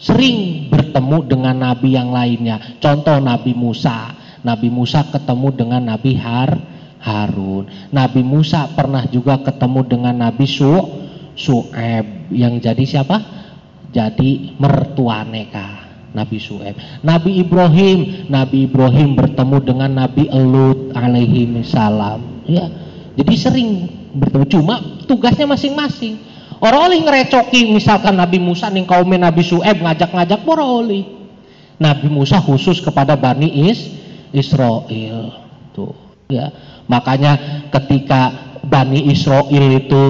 sering bertemu dengan nabi yang lainnya. Contoh Nabi Musa. Nabi Musa ketemu dengan Nabi Har Harun. Nabi Musa pernah juga ketemu dengan Nabi Su Su'eb yang jadi siapa? Jadi mertuaneka. Nabi Su'eb. Nabi Ibrahim, Nabi Ibrahim bertemu dengan Nabi Elut alaihi salam. Ya. Jadi sering bertemu. Cuma tugasnya masing-masing. Orang oleh ngerecoki misalkan Nabi Musa nih kaum Nabi Su'eb ngajak-ngajak orang oleh Nabi Musa khusus kepada Bani Is Israel tuh. Ya. Makanya ketika Bani Israel itu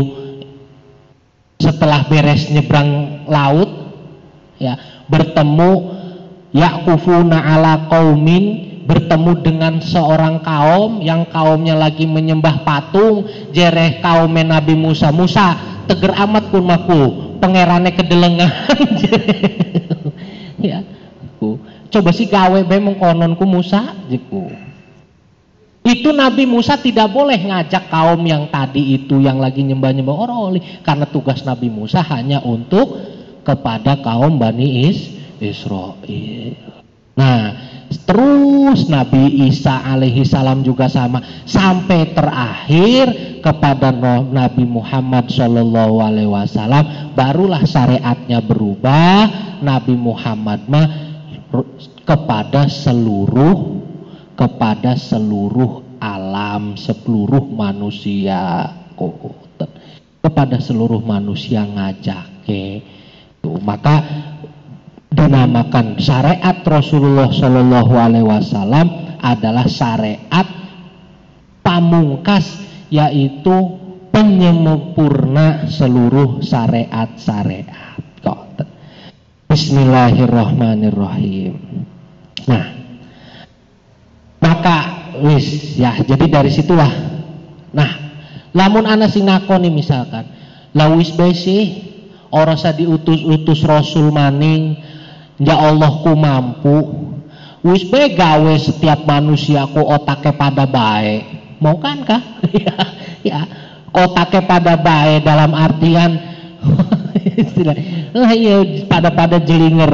setelah beres nyebrang laut ya bertemu Yakufuna ala kaumin bertemu dengan seorang kaum yang kaumnya lagi menyembah patung jereh kaum Nabi Musa. Musa teger amat pun maku pengerane kedelengan ya coba sih gawe memang kononku Musa jiku itu Nabi Musa tidak boleh ngajak kaum yang tadi itu yang lagi nyembah-nyembah. Orang oleh karena tugas Nabi Musa hanya untuk kepada kaum Bani Is Israel nah Terus Nabi Isa alaihi salam juga sama sampai terakhir kepada Nabi Muhammad Shallallahu alaihi wasallam barulah syariatnya berubah Nabi Muhammad mah kepada seluruh kepada seluruh alam seluruh manusia kepada seluruh manusia ngajak ke tuh maka dinamakan syariat Rasulullah Shallallahu Alaihi Wasallam adalah syariat pamungkas yaitu penyempurna seluruh syariat-syariat. Bismillahirrahmanirrahim. Nah, maka wis ya jadi dari situlah. Nah, lamun ana sing misalkan, lawis besi orang sa diutus-utus Rasul maning Ya Allah ku mampu. Wis be gawe setiap manusia ku otake pada baik mau kan kah ya, ya pada baik dalam artian istilah ya pada pada jelinger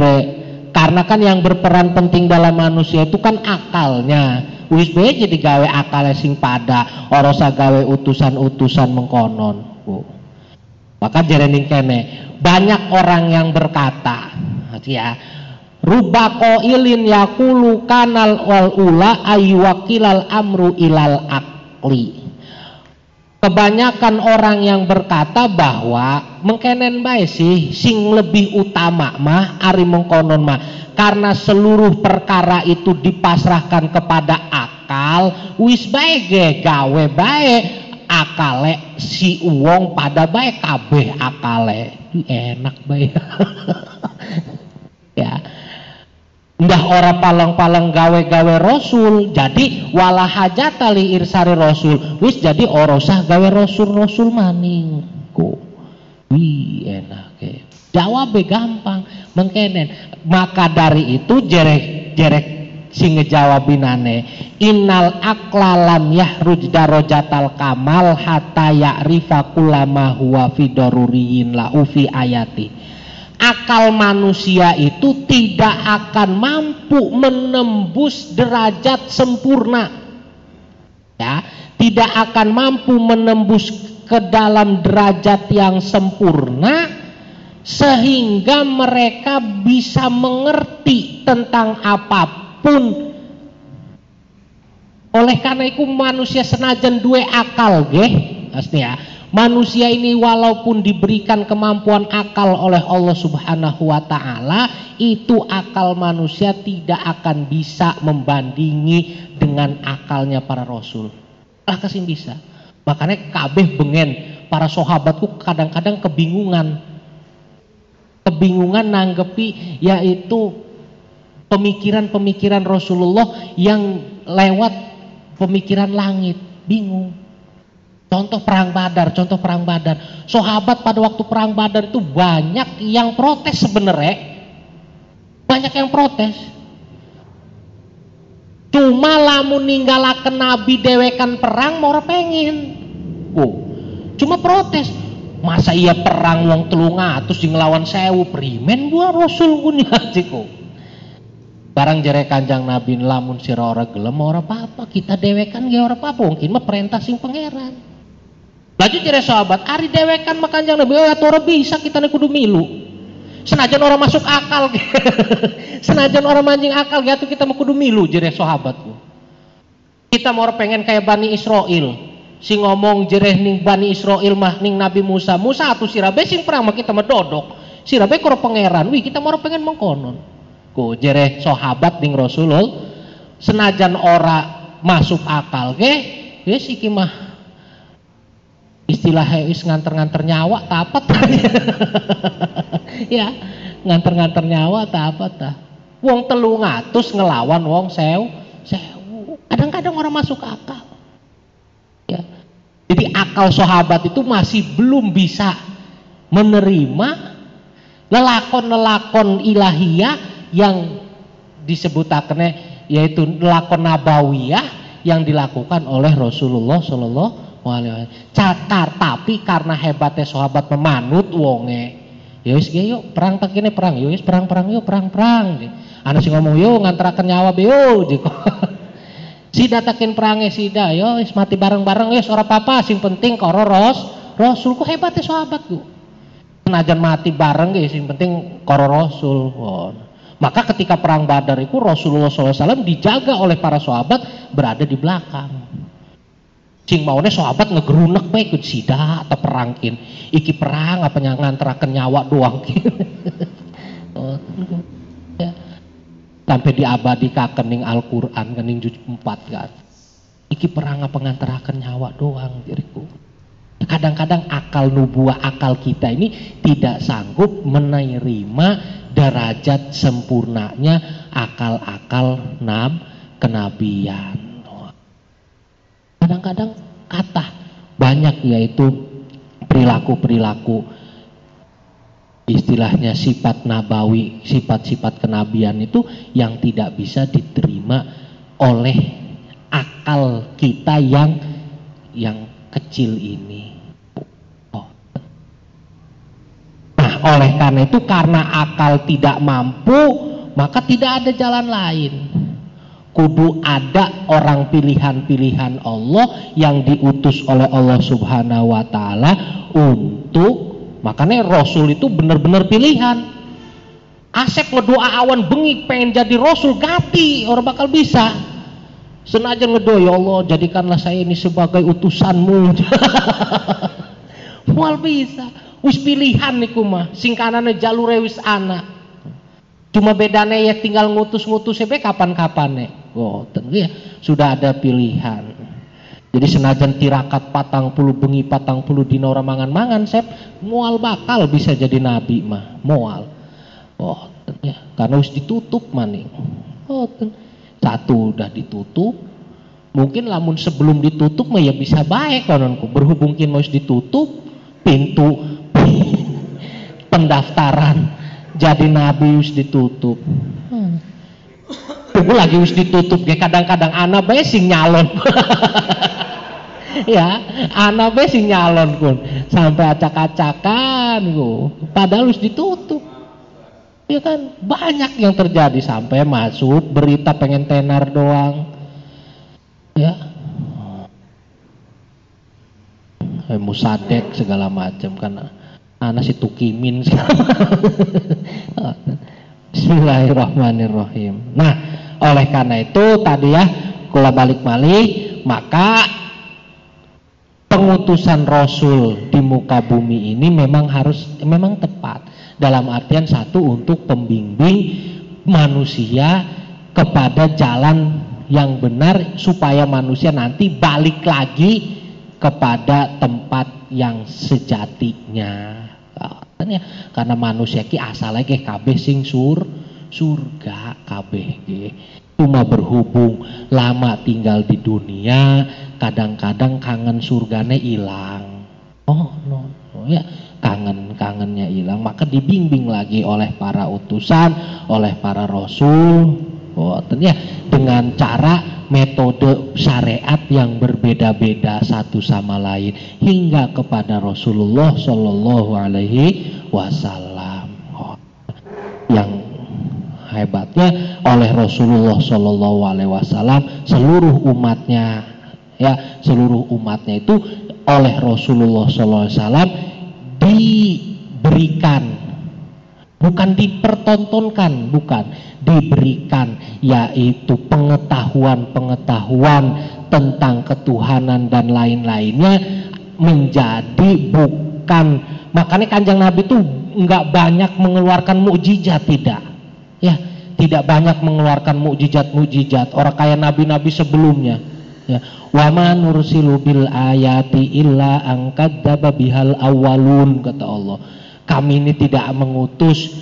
karena kan yang berperan penting dalam manusia itu kan akalnya. Wis be jadi gawe akalnya sing pada orosa gawe utusan-utusan mengkonon bu. maka jerening kene banyak orang yang berkata ya rubako ilin yakulu kanal wal ula aywakilal amru ilal akli kebanyakan orang yang berkata bahwa mengkenen baik sih sing lebih utama mah ari mengkonon mah karena seluruh perkara itu dipasrahkan kepada akal wis baik gawe baik akale si uang pada baik kabeh akale enak baik ya. Ndah ora palang-palang gawe-gawe rasul jadi wala hajatali irsari rasul. Wis jadi orosah gawe rasul-rasul maning. Ku. Wi enak ke jawab gampang. Mengkenen maka dari itu jerek jerek sing ngejawabinane innal aklalam yahruj darajatal kamal hatta ya'rifa kulama huwa fi daruriyin ayati. Akal manusia itu tidak akan mampu menembus derajat sempurna. Ya tidak akan mampu menembus ke dalam derajat yang sempurna sehingga mereka bisa mengerti tentang apa pun oleh karena itu manusia senajan dua akal geh ya Manusia ini walaupun diberikan kemampuan akal oleh Allah Subhanahu wa taala, itu akal manusia tidak akan bisa membandingi dengan akalnya para rasul. Lah kasih bisa. Makanya kabeh bengen para sahabatku kadang-kadang kebingungan. Kebingungan nanggepi yaitu pemikiran-pemikiran Rasulullah yang lewat pemikiran langit, bingung. Contoh perang Badar, contoh perang Badar. Sahabat pada waktu perang Badar itu banyak yang protes sebenarnya. Banyak yang protes. Cuma lamun ninggalakan Nabi dewekan perang mau pengen. Oh, cuma protes. Masa iya perang wong telunga terus ngelawan sewu primen gua Rasul punya ciku. Barang jere kanjang Nabi lamun sira ora gelem ora apa-apa, kita dewekan ge ora apa-apa, mungkin mah perintah sing pangeran. Laju jadi sahabat, ari dewekan makanjang nabi, oh ya orang bisa kita kudu milu. Senajan orang masuk akal, senajan orang mancing akal, gitu kita mau kudu milu jadi sahabatku. Kita mau pengen kayak Bani Israel, si ngomong jereh ning Bani Israel mah ning Nabi Musa, Musa atau sirabe sing perang mah kita medodok, sirabe koro pangeran, wih kita mau pengen mengkonon. Ku jereh sahabat ning Rasulullah, senajan ora masuk akal ke, wis iki mah istilah wis nganter-nganter nyawa apa ya nganter-nganter nyawa apa ta? Wong telu ngatus ngelawan wong sew sewu. Kadang-kadang orang masuk akal. Ya. Jadi akal sahabat itu masih belum bisa menerima lelakon-lelakon ilahiyah yang disebutakannya yaitu lelakon nabawiyah yang dilakukan oleh Rasulullah Shallallahu Catar tapi karena hebatnya sahabat memanut wonge. Ya wis yuk perang tak ini perang. Ya wis perang-perang yuk perang-perang. Anak sih ngomong yuk ngantarakan nyawa be jiko. Sida takin perangnya sida yo wis mati bareng-bareng wis ora apa-apa sing penting karo ros Rasul ku hebatnya sahabat ku. Senajan mati bareng guys sing penting karo Rasul. Maka ketika perang Badar itu Rasulullah SAW dijaga oleh para sahabat berada di belakang. Sing maunya sahabat ngegerunek baik ikut sida atau perangkin. Iki perang apa ngantarakan nyawa doang? Oh, ya. sampai diabadikan kening Al-Quran kening juz 4 kan. Iki perang apa ngantarakan nyawa doang diriku kadang-kadang akal nubuah akal kita ini tidak sanggup menerima derajat sempurnanya akal-akal nab kenabian kadang-kadang kata banyak yaitu perilaku-perilaku istilahnya sifat nabawi, sifat-sifat kenabian itu yang tidak bisa diterima oleh akal kita yang yang kecil ini. Oleh karena itu karena akal tidak mampu, maka tidak ada jalan lain kudu ada orang pilihan-pilihan Allah yang diutus oleh Allah Subhanahu wa taala untuk makanya Rasul itu benar-benar pilihan. Asep ngedoa awan bengi pengen jadi Rasul gati orang bakal bisa. Senaja ngedoa ya Allah jadikanlah saya ini sebagai utusanmu. Mual bisa. Wis pilihan niku mah singkanane jalur wis anak. Cuma bedanya ya tinggal ngutus-ngutus sebe kapan-kapan nih Oh, ya sudah ada pilihan. Jadi senajan tirakat patang puluh bengi patang puluh dina orang mangan-mangan sep mual bakal bisa jadi nabi mah mual. Oh, ya karena harus ditutup maning. Oh, satu udah ditutup. Mungkin lamun sebelum ditutup mah ya bisa baik kononku. Berhubung kin harus ditutup pintu pendaftaran. Jadi nabi harus ditutup. Hmm. Gue lagi wis ditutup ya kadang-kadang anak bae sing nyalon. Ya anak bae sing nyalon pun sampai acak-acakan padahal wis ditutup. Ya kan banyak yang terjadi. Sampai masuk berita pengen tenar doang. Ya. Eh, musadek segala macam kan anak si tukimin. Bismillahirrahmanirrahim. Nah, oleh karena itu tadi ya, kalau balik balik maka pengutusan rasul di muka bumi ini memang harus memang tepat. Dalam artian satu untuk pembimbing manusia kepada jalan yang benar supaya manusia nanti balik lagi kepada tempat yang sejatinya karena manusia ki asalnya ke kabeh sing sur surga kabeh cuma berhubung lama tinggal di dunia kadang-kadang kangen surganya hilang oh no, no ya. Kangen kangennya hilang maka dibimbing lagi oleh para utusan oleh para rasul oh ya. Dengan cara metode syariat yang berbeda-beda satu sama lain hingga kepada Rasulullah Shallallahu Alaihi Wasallam. Yang hebatnya oleh Rasulullah Shallallahu Alaihi Wasallam seluruh umatnya ya seluruh umatnya itu oleh Rasulullah Shallallahu Alaihi Wasallam diberikan bukan dipertontonkan bukan. Diberikan yaitu pengetahuan-pengetahuan tentang ketuhanan dan lain-lainnya menjadi bukan. Makanya kanjeng Nabi itu nggak banyak mengeluarkan mukjizat tidak. Ya tidak banyak mengeluarkan mukjizat-mukjizat. Orang kaya nabi-nabi sebelumnya. Ya wa ma nursilu bil ayati illa angkadzaba bihal awalun kata Allah kami ini tidak mengutus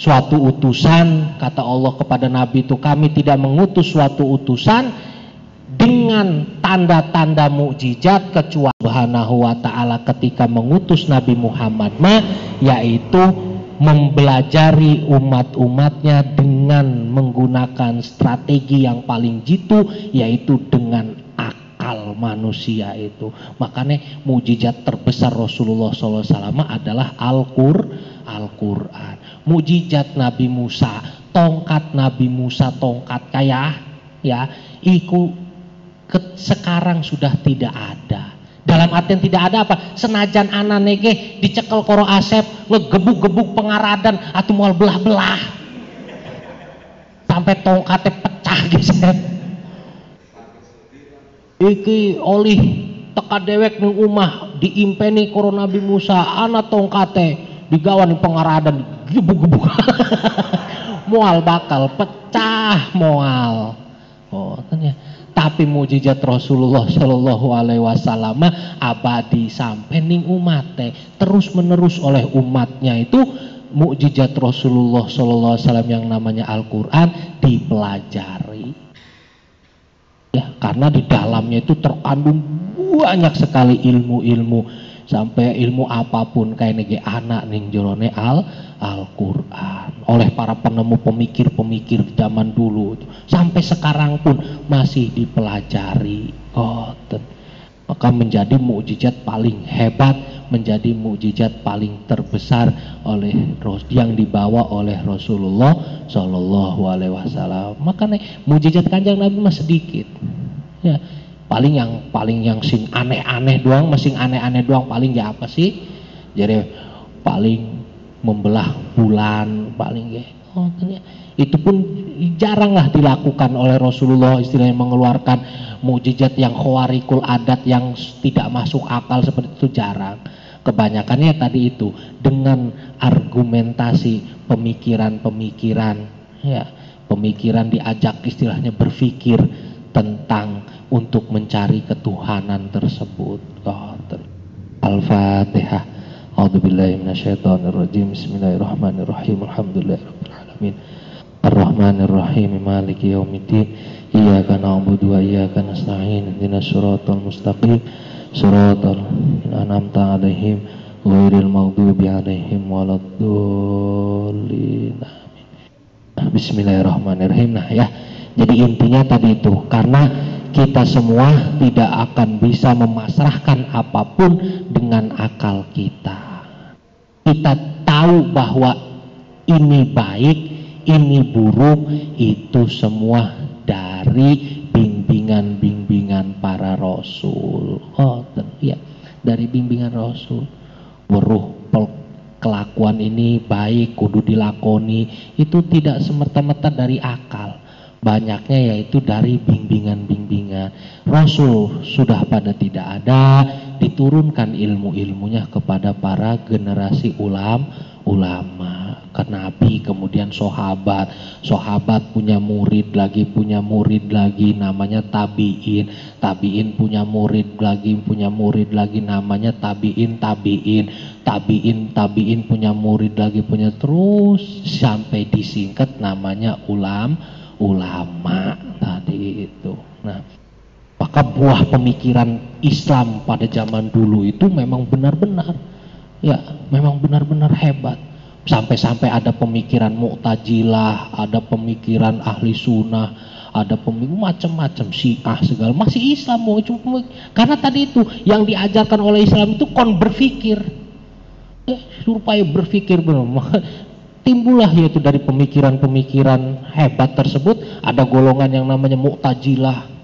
suatu utusan kata Allah kepada nabi itu kami tidak mengutus suatu utusan dengan tanda-tanda mukjizat kecuali Subhanahu wa taala ketika mengutus Nabi Muhammad mah yaitu mempelajari umat-umatnya dengan menggunakan strategi yang paling jitu yaitu dengan akal manusia itu. Makanya mujizat terbesar Rasulullah SAW adalah Al-Qur Al-Quran. Mujizat Nabi Musa tongkat Nabi Musa tongkat kayak ya iku sekarang sudah tidak ada. Dalam artian tidak ada apa? Senajan anak nege dicekel koro asep ngegebuk-gebuk pengaradan atau mau belah-belah. Sampai tongkatnya pecah geser iki olih teka dewek ning umah diimpeni koro Nabi Musa anak tongkate digawan pengaradan. Gebuk-gebuk. Mual bakal pecah mual. Oh ternyata tapi mujizat Rasulullah Shallallahu Alaihi Wasallam abadi sampai ning umatnya terus menerus oleh umatnya itu mujizat Rasulullah Shallallahu Alaihi Wasallam yang namanya Al-Quran dipelajari ya karena di dalamnya itu terkandung banyak sekali ilmu-ilmu. Sampai ilmu apa pun kayak nege anak ning jerone al Al-Quran. Oleh para penemu pemikir-pemikir zaman dulu. Sampai sekarang pun masih dipelajari. Oh, maka menjadi mukjizat paling hebat menjadi mukjizat paling terbesar oleh yang dibawa oleh Rasulullah Shallallahu Alaihi Wasallam. Makanya mukjizat kanjeng Nabi mah sedikit. Ya paling yang paling yang sing aneh-aneh doang masing aneh-aneh doang paling ya apa sih? Jadi paling membelah bulan paling ya. Oh, itu pun jarang lah dilakukan oleh Rasulullah istilahnya mengeluarkan mujizat yang khawarikul adat yang tidak masuk akal seperti itu jarang kebanyakannya tadi itu dengan argumentasi pemikiran-pemikiran ya pemikiran diajak istilahnya berpikir tentang untuk mencari ketuhanan tersebut. Al-Fatihah. A'udzubillahi minasyaitonirrajim. Bismillahirrahmanirrahim. Alhamdulillahirabbil alamin. Ar-Rahmanir Rahim. Maliki yaumiddin. Iyyaka na'budu wa iyyaka nasta'in. Ihdinas siratal mustaqim. Siratal an'amta 'alaihim ghairil maghdubi 'alaihim waladdallin. Bismillahirrahmanirrahim. Nah ya, jadi intinya tadi itu karena kita semua tidak akan bisa memasrahkan apa pun dengan akal kita. Kita tahu bahwa ini baik, ini buruk, itu semua dari bimbingan-bimbingan para rasul. Oh, ya, dari bimbingan rasul. Weruh kelakuan ini baik, kudu dilakoni, itu tidak semerta-merta dari akal banyaknya yaitu dari bimbingan-bimbingan Rasul sudah pada tidak ada diturunkan ilmu-ilmunya kepada para generasi ulam ulama. Ke nabi kemudian sahabat. Sahabat punya murid lagi punya murid lagi namanya tabiin. Tabiin punya murid lagi punya murid lagi namanya tabiin tabiin. Tabiin tabiin punya murid lagi punya terus sampai disingkat namanya ulam ulama. Tadi itu. Nah, maka buah pemikiran Islam pada zaman dulu itu memang benar-benar ya, memang benar-benar hebat. Sampai-sampai ada pemikiran Mu'tajilah, ada pemikiran ahli sunnah, ada pemikiran macam-macam Syiah segala. Masih Islam mau cuma karena tadi itu yang diajarkan oleh Islam itu kon berpikir ya, supaya berpikir belum timbullah yaitu dari pemikiran-pemikiran hebat tersebut. Ada golongan yang namanya Mu'tajilah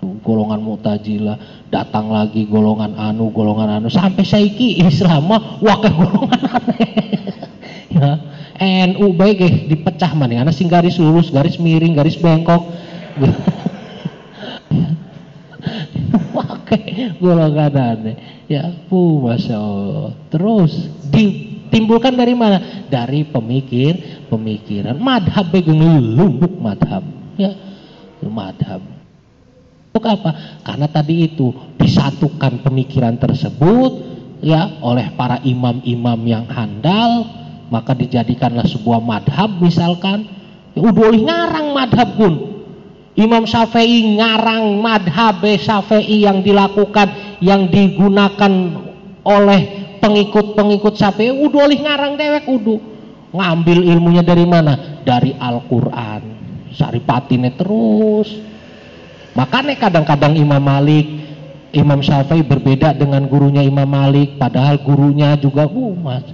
golongan Mu'tajilah datang lagi golongan anu golongan anu sampai saiki Islam mah wakil golongan aneh ya NU baik eh dipecah mana karena sing garis lurus garis miring garis bengkok wakil golongan aneh ya pu masya Allah terus di timbulkan dari mana? Dari pemikir, pemikiran. Madhab begini lumbuk madhab. Ya, madhab. Untuk apa? Karena tadi itu disatukan pemikiran tersebut ya oleh para imam-imam yang handal, maka dijadikanlah sebuah madhab misalkan. Ya, udah ngarang madhab pun. Imam Syafi'i ngarang madhab Syafi'i yang dilakukan, yang digunakan oleh pengikut-pengikut sapi udah oleh ngarang dewek udu ngambil ilmunya dari mana dari Al-Quran saripatine terus makanya kadang-kadang Imam Malik Imam Syafi'i berbeda dengan gurunya Imam Malik padahal gurunya juga umat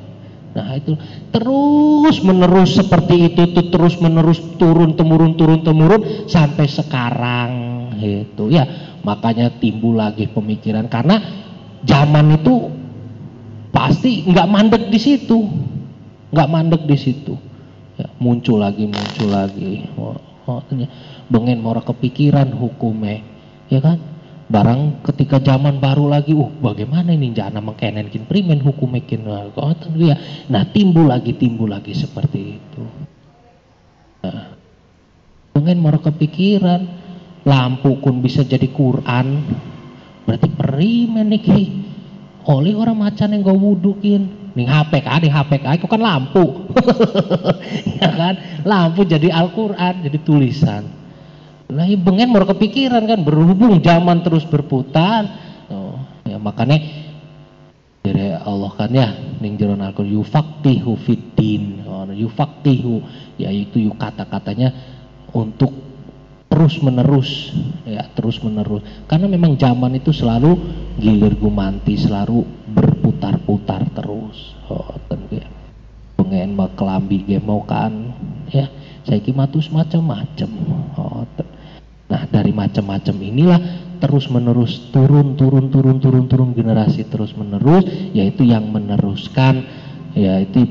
nah itu terus menerus seperti itu itu terus menerus turun temurun turun temurun sampai sekarang itu ya. Makanya timbul lagi pemikiran karena zaman itu pasti nggak mandek di situ nggak mandek di situ. Ya, muncul lagi muncul lagi. Oh, oh, bengen mora kepikiran hukumnya ya kan? Barang ketika zaman baru lagi uh bagaimana ini? Jana mengkenenkin primen hukum kin. Nah, ya? Nah timbul lagi timbul lagi seperti itu. Nah, bengen mora kepikiran lampu pun bisa jadi Quran. Berarti primen nih oleh orang macan yang gue wudukin nih HP kan, di HP kan, itu kan lampu, ya kan, lampu jadi Al-Quran, jadi tulisan. Nah, ya bengen mau kepikiran kan, berhubung zaman terus berputar, oh, ya makanya dari Allah kan ya, ning jeron Al-Quran fiddin, oh, yufaktihu, yaitu yuk kata-katanya untuk terus menerus ya terus menerus karena memang zaman itu selalu gilir gumanti selalu berputar-putar terus. Oh tentu ya pengen kelambi gemau kan ya saya kimatus macam-macam oh, nah dari macam-macam inilah terus menerus turun turun turun turun turun generasi terus menerus yaitu yang meneruskan yaitu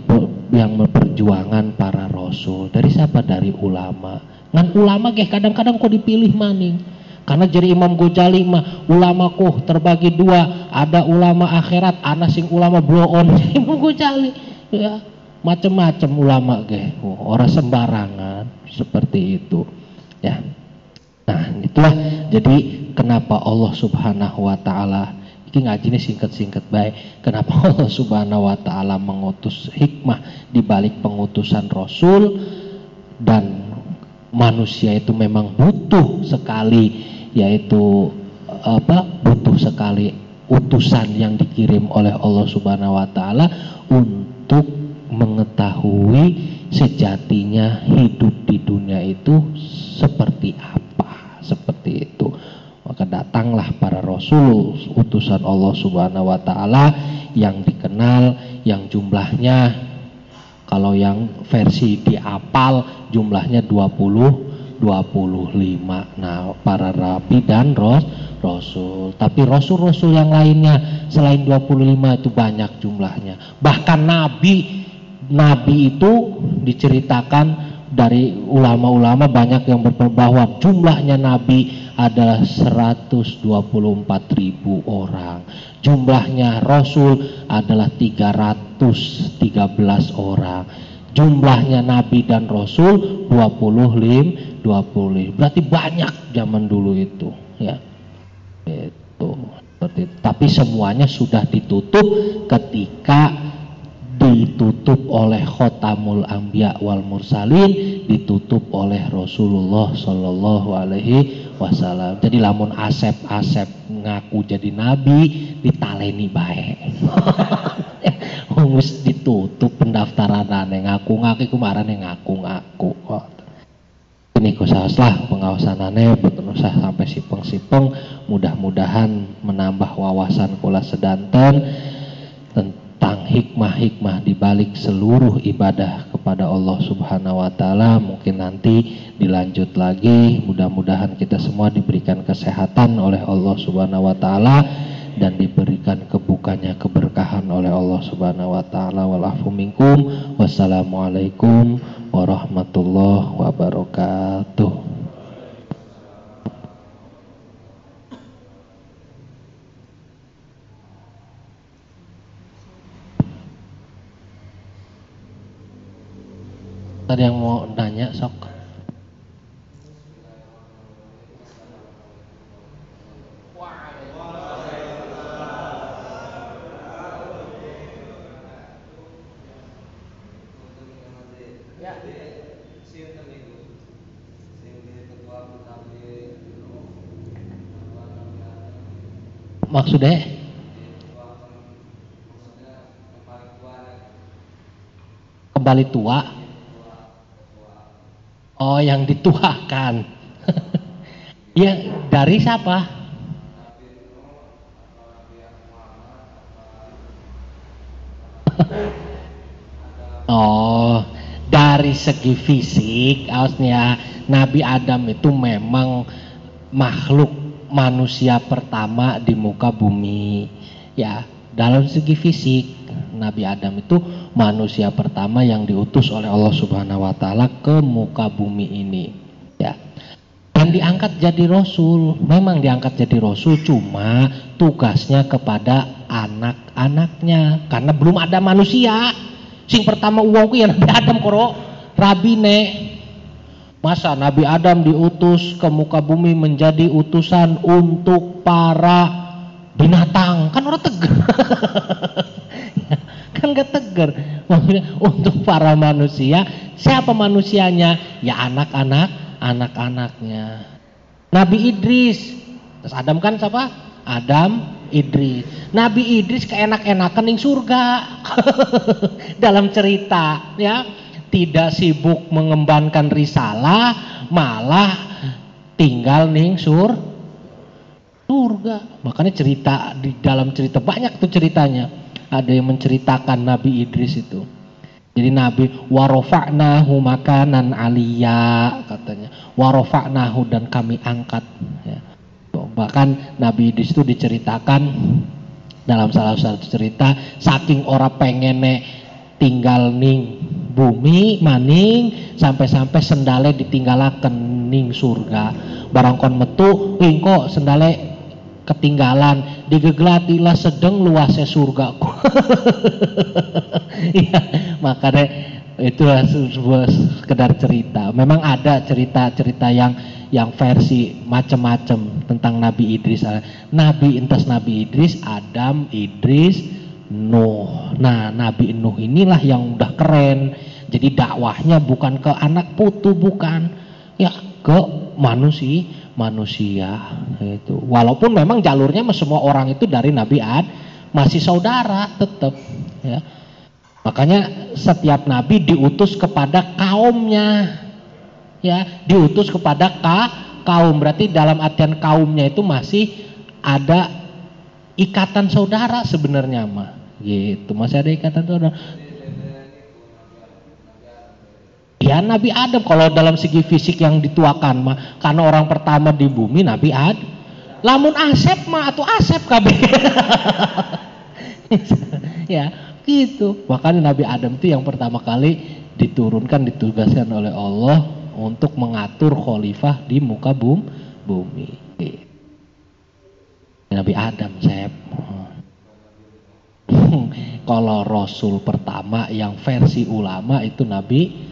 yang memperjuangan para rasul. Dari siapa? Dari ulama. Ngan ulama geh kadang-kadang kok dipilih maning. Karena jadi Imam Ghazali mah ulama kok terbagi dua ada ulama akhirat ana sing ulama blow on. Imam Ghazali ya macam-macam ulama geh. Oh, orang sembarangan seperti itu ya nah itulah jadi kenapa Allah subhanahu wa ta'ala ini ngaji singkat-singkat baik. Kenapa Allah subhanahu wa ta'ala mengutus hikmah di balik pengutusan Rasul dan manusia itu memang butuh sekali yaitu apa butuh sekali utusan yang dikirim oleh Allah Subhanahu wa taala untuk mengetahui sejatinya hidup di dunia itu seperti apa seperti itu maka datanglah para rasul utusan Allah Subhanahu wa taala yang dikenal yang jumlahnya kalau yang versi diapal jumlahnya 20 25. Nah, para rabi dan ros, rasul. Tapi rasul-rasul yang lainnya selain 25 itu banyak jumlahnya. Bahkan nabi nabi itu diceritakan dari ulama-ulama banyak yang berpendapat bahwa jumlahnya nabi adalah 124 ribu orang. Jumlahnya rasul adalah 313 orang. Jumlahnya nabi dan rasul 25 20. Berarti banyak zaman dulu itu, ya. Itu. Tapi semuanya sudah ditutup ketika ditutup oleh khotamul ambia wal mursalin ditutup oleh Rasulullah Shallallahu alaihi wasallam. Jadi lamun asep-asep ngaku jadi nabi ditaleni baik Humus ditutup pendaftaran aneh ngaku-ngaku kemarin yang ngaku-ngaku. Ini kusaslah pengawasan aneh betul usah sampai sipeng-sipeng. Mudah-mudahan menambah wawasan kula sedanten tentang hikmah-hikmah di balik seluruh ibadah kepada Allah Subhanahu wa taala. Mungkin nanti dilanjut lagi. Mudah-mudahan kita semua diberikan kesehatan oleh Allah Subhanahu wa taala dan diberikan kebukanya keberkahan oleh Allah Subhanahu wa taala. Walafu minkum. Wassalamualaikum warahmatullahi wabarakatuh. Ada yang mau nanya sok? Maksudnya? Kembali tua? Oh, yang dituakan. ya, dari siapa? oh, dari segi fisik, harusnya Nabi Adam itu memang makhluk manusia pertama di muka bumi. Ya, dalam segi fisik, Nabi Adam itu manusia pertama yang diutus oleh Allah Subhanahu wa taala ke muka bumi ini. Ya. Dan diangkat jadi rasul. Memang diangkat jadi rasul cuma tugasnya kepada anak-anaknya karena belum ada manusia. Sing pertama uangku ya Nabi Adam koro rabine. Masa Nabi Adam diutus ke muka bumi menjadi utusan untuk para binatang kan orang tegar tegar maksudnya untuk para manusia siapa manusianya? Ya anak-anak anak-anaknya. Nabi Idris. Terus Adam kan siapa? Adam Idris. Nabi Idris keenak-enakan ning surga. Dalam cerita ya. Tidak sibuk mengembankan risalah malah tinggal ning sur surga. Makanya cerita di dalam cerita banyak tuh ceritanya ada yang menceritakan Nabi Idris itu. Jadi Nabi warofa'nahu makanan aliyah katanya. Warofa'nahu dan kami angkat. Ya. Bahkan Nabi Idris itu diceritakan dalam salah satu cerita saking orang pengen tinggal ning bumi maning sampai-sampai sendale ditinggalakan ning surga barangkon metu wingko sendale ketinggalan. Digegelatilah sedang luasnya surga. Ya, makanya itulah sebuah sekedar cerita. Memang ada cerita-cerita yang yang versi macam-macam tentang Nabi Idris. Nabi entas Nabi Idris Adam Idris Nuh. Nah Nabi Nuh inilah yang udah keren. Jadi dakwahnya bukan ke anak putu bukan. Ya ke manusia manusia itu walaupun memang jalurnya semua orang itu dari Nabi Ad masih saudara tetap ya. Makanya setiap nabi diutus kepada kaumnya ya. Diutus kepada ka, kaum. Berarti dalam artian kaumnya itu masih ada ikatan saudara sebenarnya mah gitu. Masih ada ikatan saudara Ya Nabi Adam kalau dalam segi fisik yang dituakan mah karena orang pertama di bumi Nabi Adam. Lamun Asep mah atau Asep kabeh. ya, gitu. Makanya Nabi Adam itu yang pertama kali diturunkan ditugaskan oleh Allah untuk mengatur khalifah di muka bum, bumi. Nabi Adam, saya kalau Rasul pertama yang versi ulama itu Nabi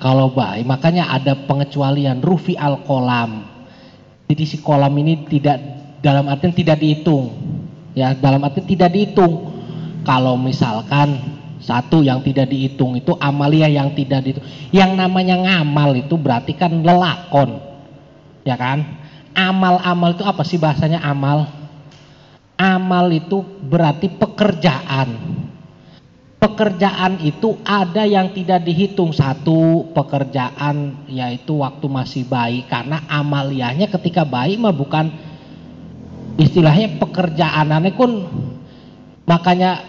kalau baik makanya ada pengecualian rufi al kolam. Jadi si kolam ini tidak dalam artian tidak dihitung. Ya dalam artian tidak dihitung. Kalau misalkan satu yang tidak dihitung itu amalia yang tidak dihitung. Yang namanya ngamal itu berarti kan lelakon. Ya kan? Amal-amal itu apa sih bahasanya amal? Amal itu berarti pekerjaan pekerjaan itu ada yang tidak dihitung. Satu pekerjaan yaitu waktu masih bayi. Karena amaliahnya ketika bayi mah bukan istilahnya pekerjaanannya pun makanya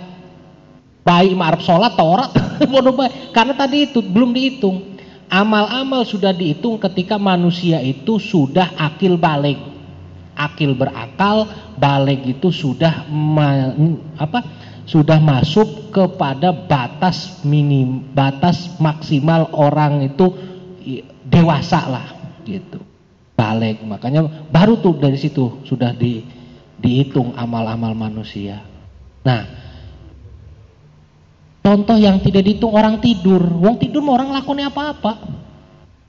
bayi ma'arif sholat Taurat karena tadi itu belum dihitung. Amal-amal sudah dihitung ketika manusia itu sudah akil balik. Akil berakal balik itu sudah apa sudah masuk kepada batas minim batas maksimal orang itu dewasa lah gitu. Balik makanya baru tuh dari situ sudah di, dihitung amal-amal manusia. Nah contoh yang tidak dihitung orang tidur. Wong tidur mau orang lakukan apa-apa.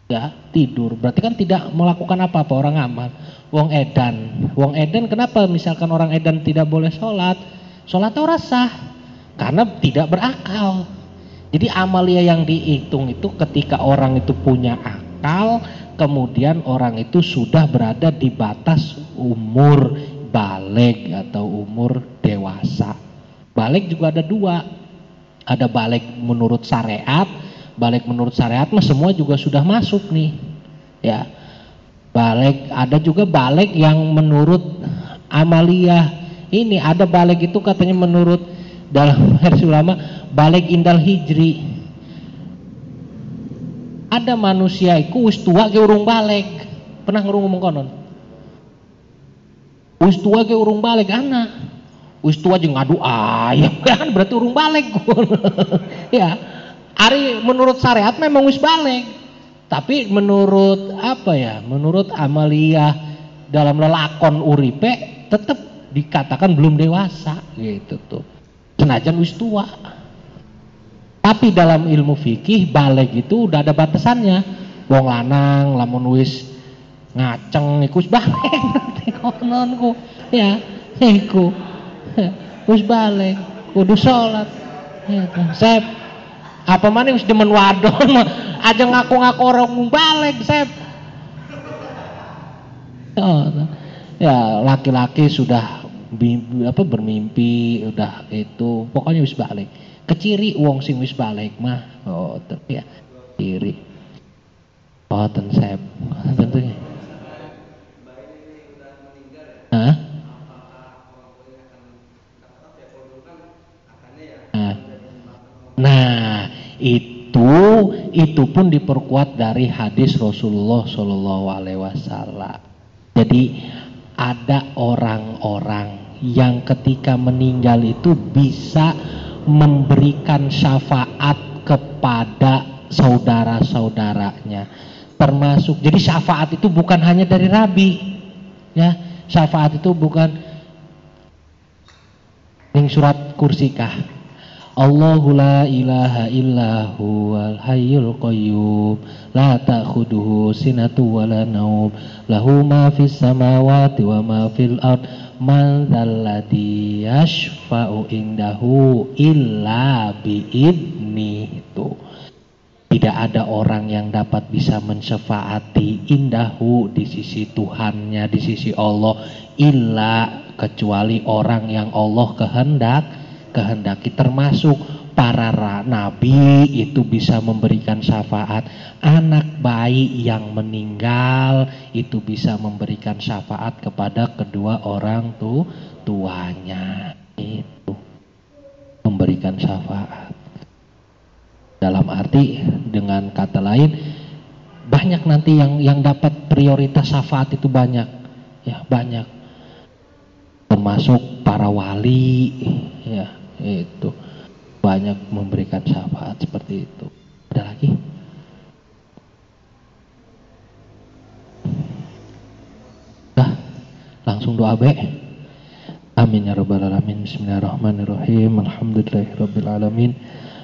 Ya tidur. Berarti kan tidak melakukan apa-apa orang amal wong edan. Wong edan kenapa? Misalkan orang edan tidak boleh sholat Sholat itu sah karena tidak berakal. Jadi amalia yang dihitung itu ketika orang itu punya akal, kemudian orang itu sudah berada di batas umur balik atau umur dewasa. Balik juga ada dua, ada balik menurut syariat, balik menurut syariat mah semua juga sudah masuk nih, ya. Balik ada juga balik yang menurut amalia ini ada balik itu katanya menurut dalam versi ulama balik indal hijri. Ada manusia iku wis tua ke urung balik. Pernah ngurung ngomong konon? Wis tua ke urung balik anak. Wis tua aja ngadu ayam. Kan berarti urung balik. Ya. Hari menurut syariat memang wis balik. Tapi menurut apa ya? Menurut amalia dalam lelakon uripe tetap dikatakan belum dewasa gitu tuh. Senajan wis tua. Tapi dalam ilmu fikih balik itu udah ada batasannya. Wong lanang lamun wis ngaceng iku wis balik. Kononku ya iku. Wis balik. Kudu sholat. Ya, sep. Apa mana wis demen wadon? Aja ngaku-ngaku orang balik sep. Oh, ya laki-laki sudah bimpi, apa bermimpi udah itu pokoknya wis balik keciri uang sing wis balik mah oh tapi ya kiri oh ten saya tentunya Hah? Nah, itu itu pun diperkuat dari hadis Rasulullah Wasallam. Jadi ada orang-orang yang ketika meninggal itu bisa memberikan syafaat kepada saudara-saudaranya. Termasuk jadi syafaat itu bukan hanya dari rabi ya. Syafaat itu bukan. Ning surat kursikah Allahu la ilaha illa huwal hayyul qayyum. La ta'khuduhu sinatu wa la naum lahu ma fis samawati wa ma fil ard. Man dzalladzi yashfa'u indahu illa biidni. Itu tidak ada orang yang dapat bisa mensyafaati indahu di sisi Tuhannya di sisi Allah illa kecuali orang yang Allah kehendak kehendaki termasuk para nabi itu bisa memberikan syafaat. Anak bayi yang meninggal itu bisa memberikan syafaat kepada kedua orang tu tuanya. Itu. Memberikan syafaat. Dalam arti dengan kata lain banyak nanti yang yang dapat prioritas syafaat itu banyak. Ya banyak. Termasuk para wali ya itu banyak memberikan syafaat seperti itu. Ada lagi? Nah, langsung doa be. Amin ya rabbal alamin. Bismillahirrahmanirrahim. Alhamdulillahirabbil alamin.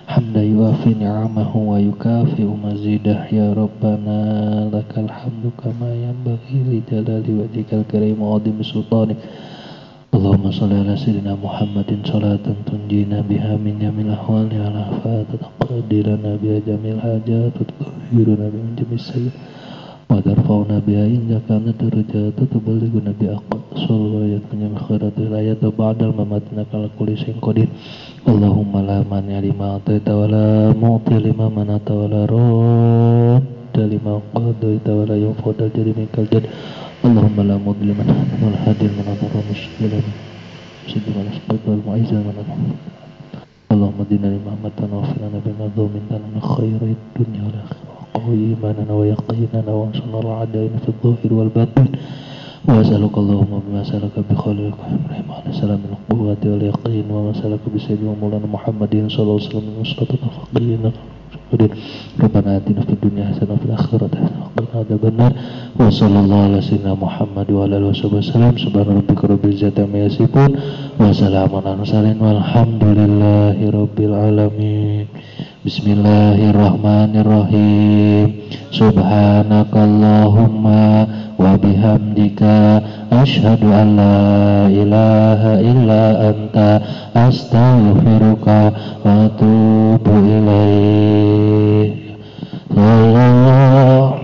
Hamda yuafi ni'amahu wa yukafi'u mazidah ya rabbana lakal hamdu kama yanbaghi li jalali wajhikal karim wa adhim sultanik. اللهم صل على سيدنا محمد صلاة تنجينا بها من جميع الأحوال والآفات تقضي لنا بها جميع الحاجات وتطهرنا بها من جميع السيئات وترفعنا بها عندك عن الدرجات وتبلغنا بها أقصى الغايات من جميع الخيرات الآيات بعد الممات إنك على كل شيء قدير اللهم لا مانع لما أعطيت ولا معطي لما منعت ولا رد لما قضيت ولا ينفع ذا الجد منك الجد اللهم لا مضل من والهادي من أضر مشكل سد من أسقط والمعز من اللهم دنا لما أمتنا واغفر لنا بما ضمنت من خير الدنيا والآخرة وقوي إيماننا ويقيننا وانصرنا على أعدائنا في الظاهر والباطن وأسألك اللهم بما سألك بخلقك إبراهيم عليه السلام من القوة واليقين وما سألك بسيدنا مولانا محمد صلى الله عليه وسلم من نصرة الفقيرين ربنا آتنا في الدنيا حسنة وفي الآخرة حسنة وقنا عذاب النار وصلى الله على سيدنا محمد وعلى آله وصحبه وسلم سبحان ربك رب العزة عما يصفون وسلام على المرسلين والحمد لله رب العالمين بسم الله الرحمن الرحيم سبحانك اللهم wa bihamdika ashadu an la ilaha illa anta astaghfiruka wa tubu ilaih Allah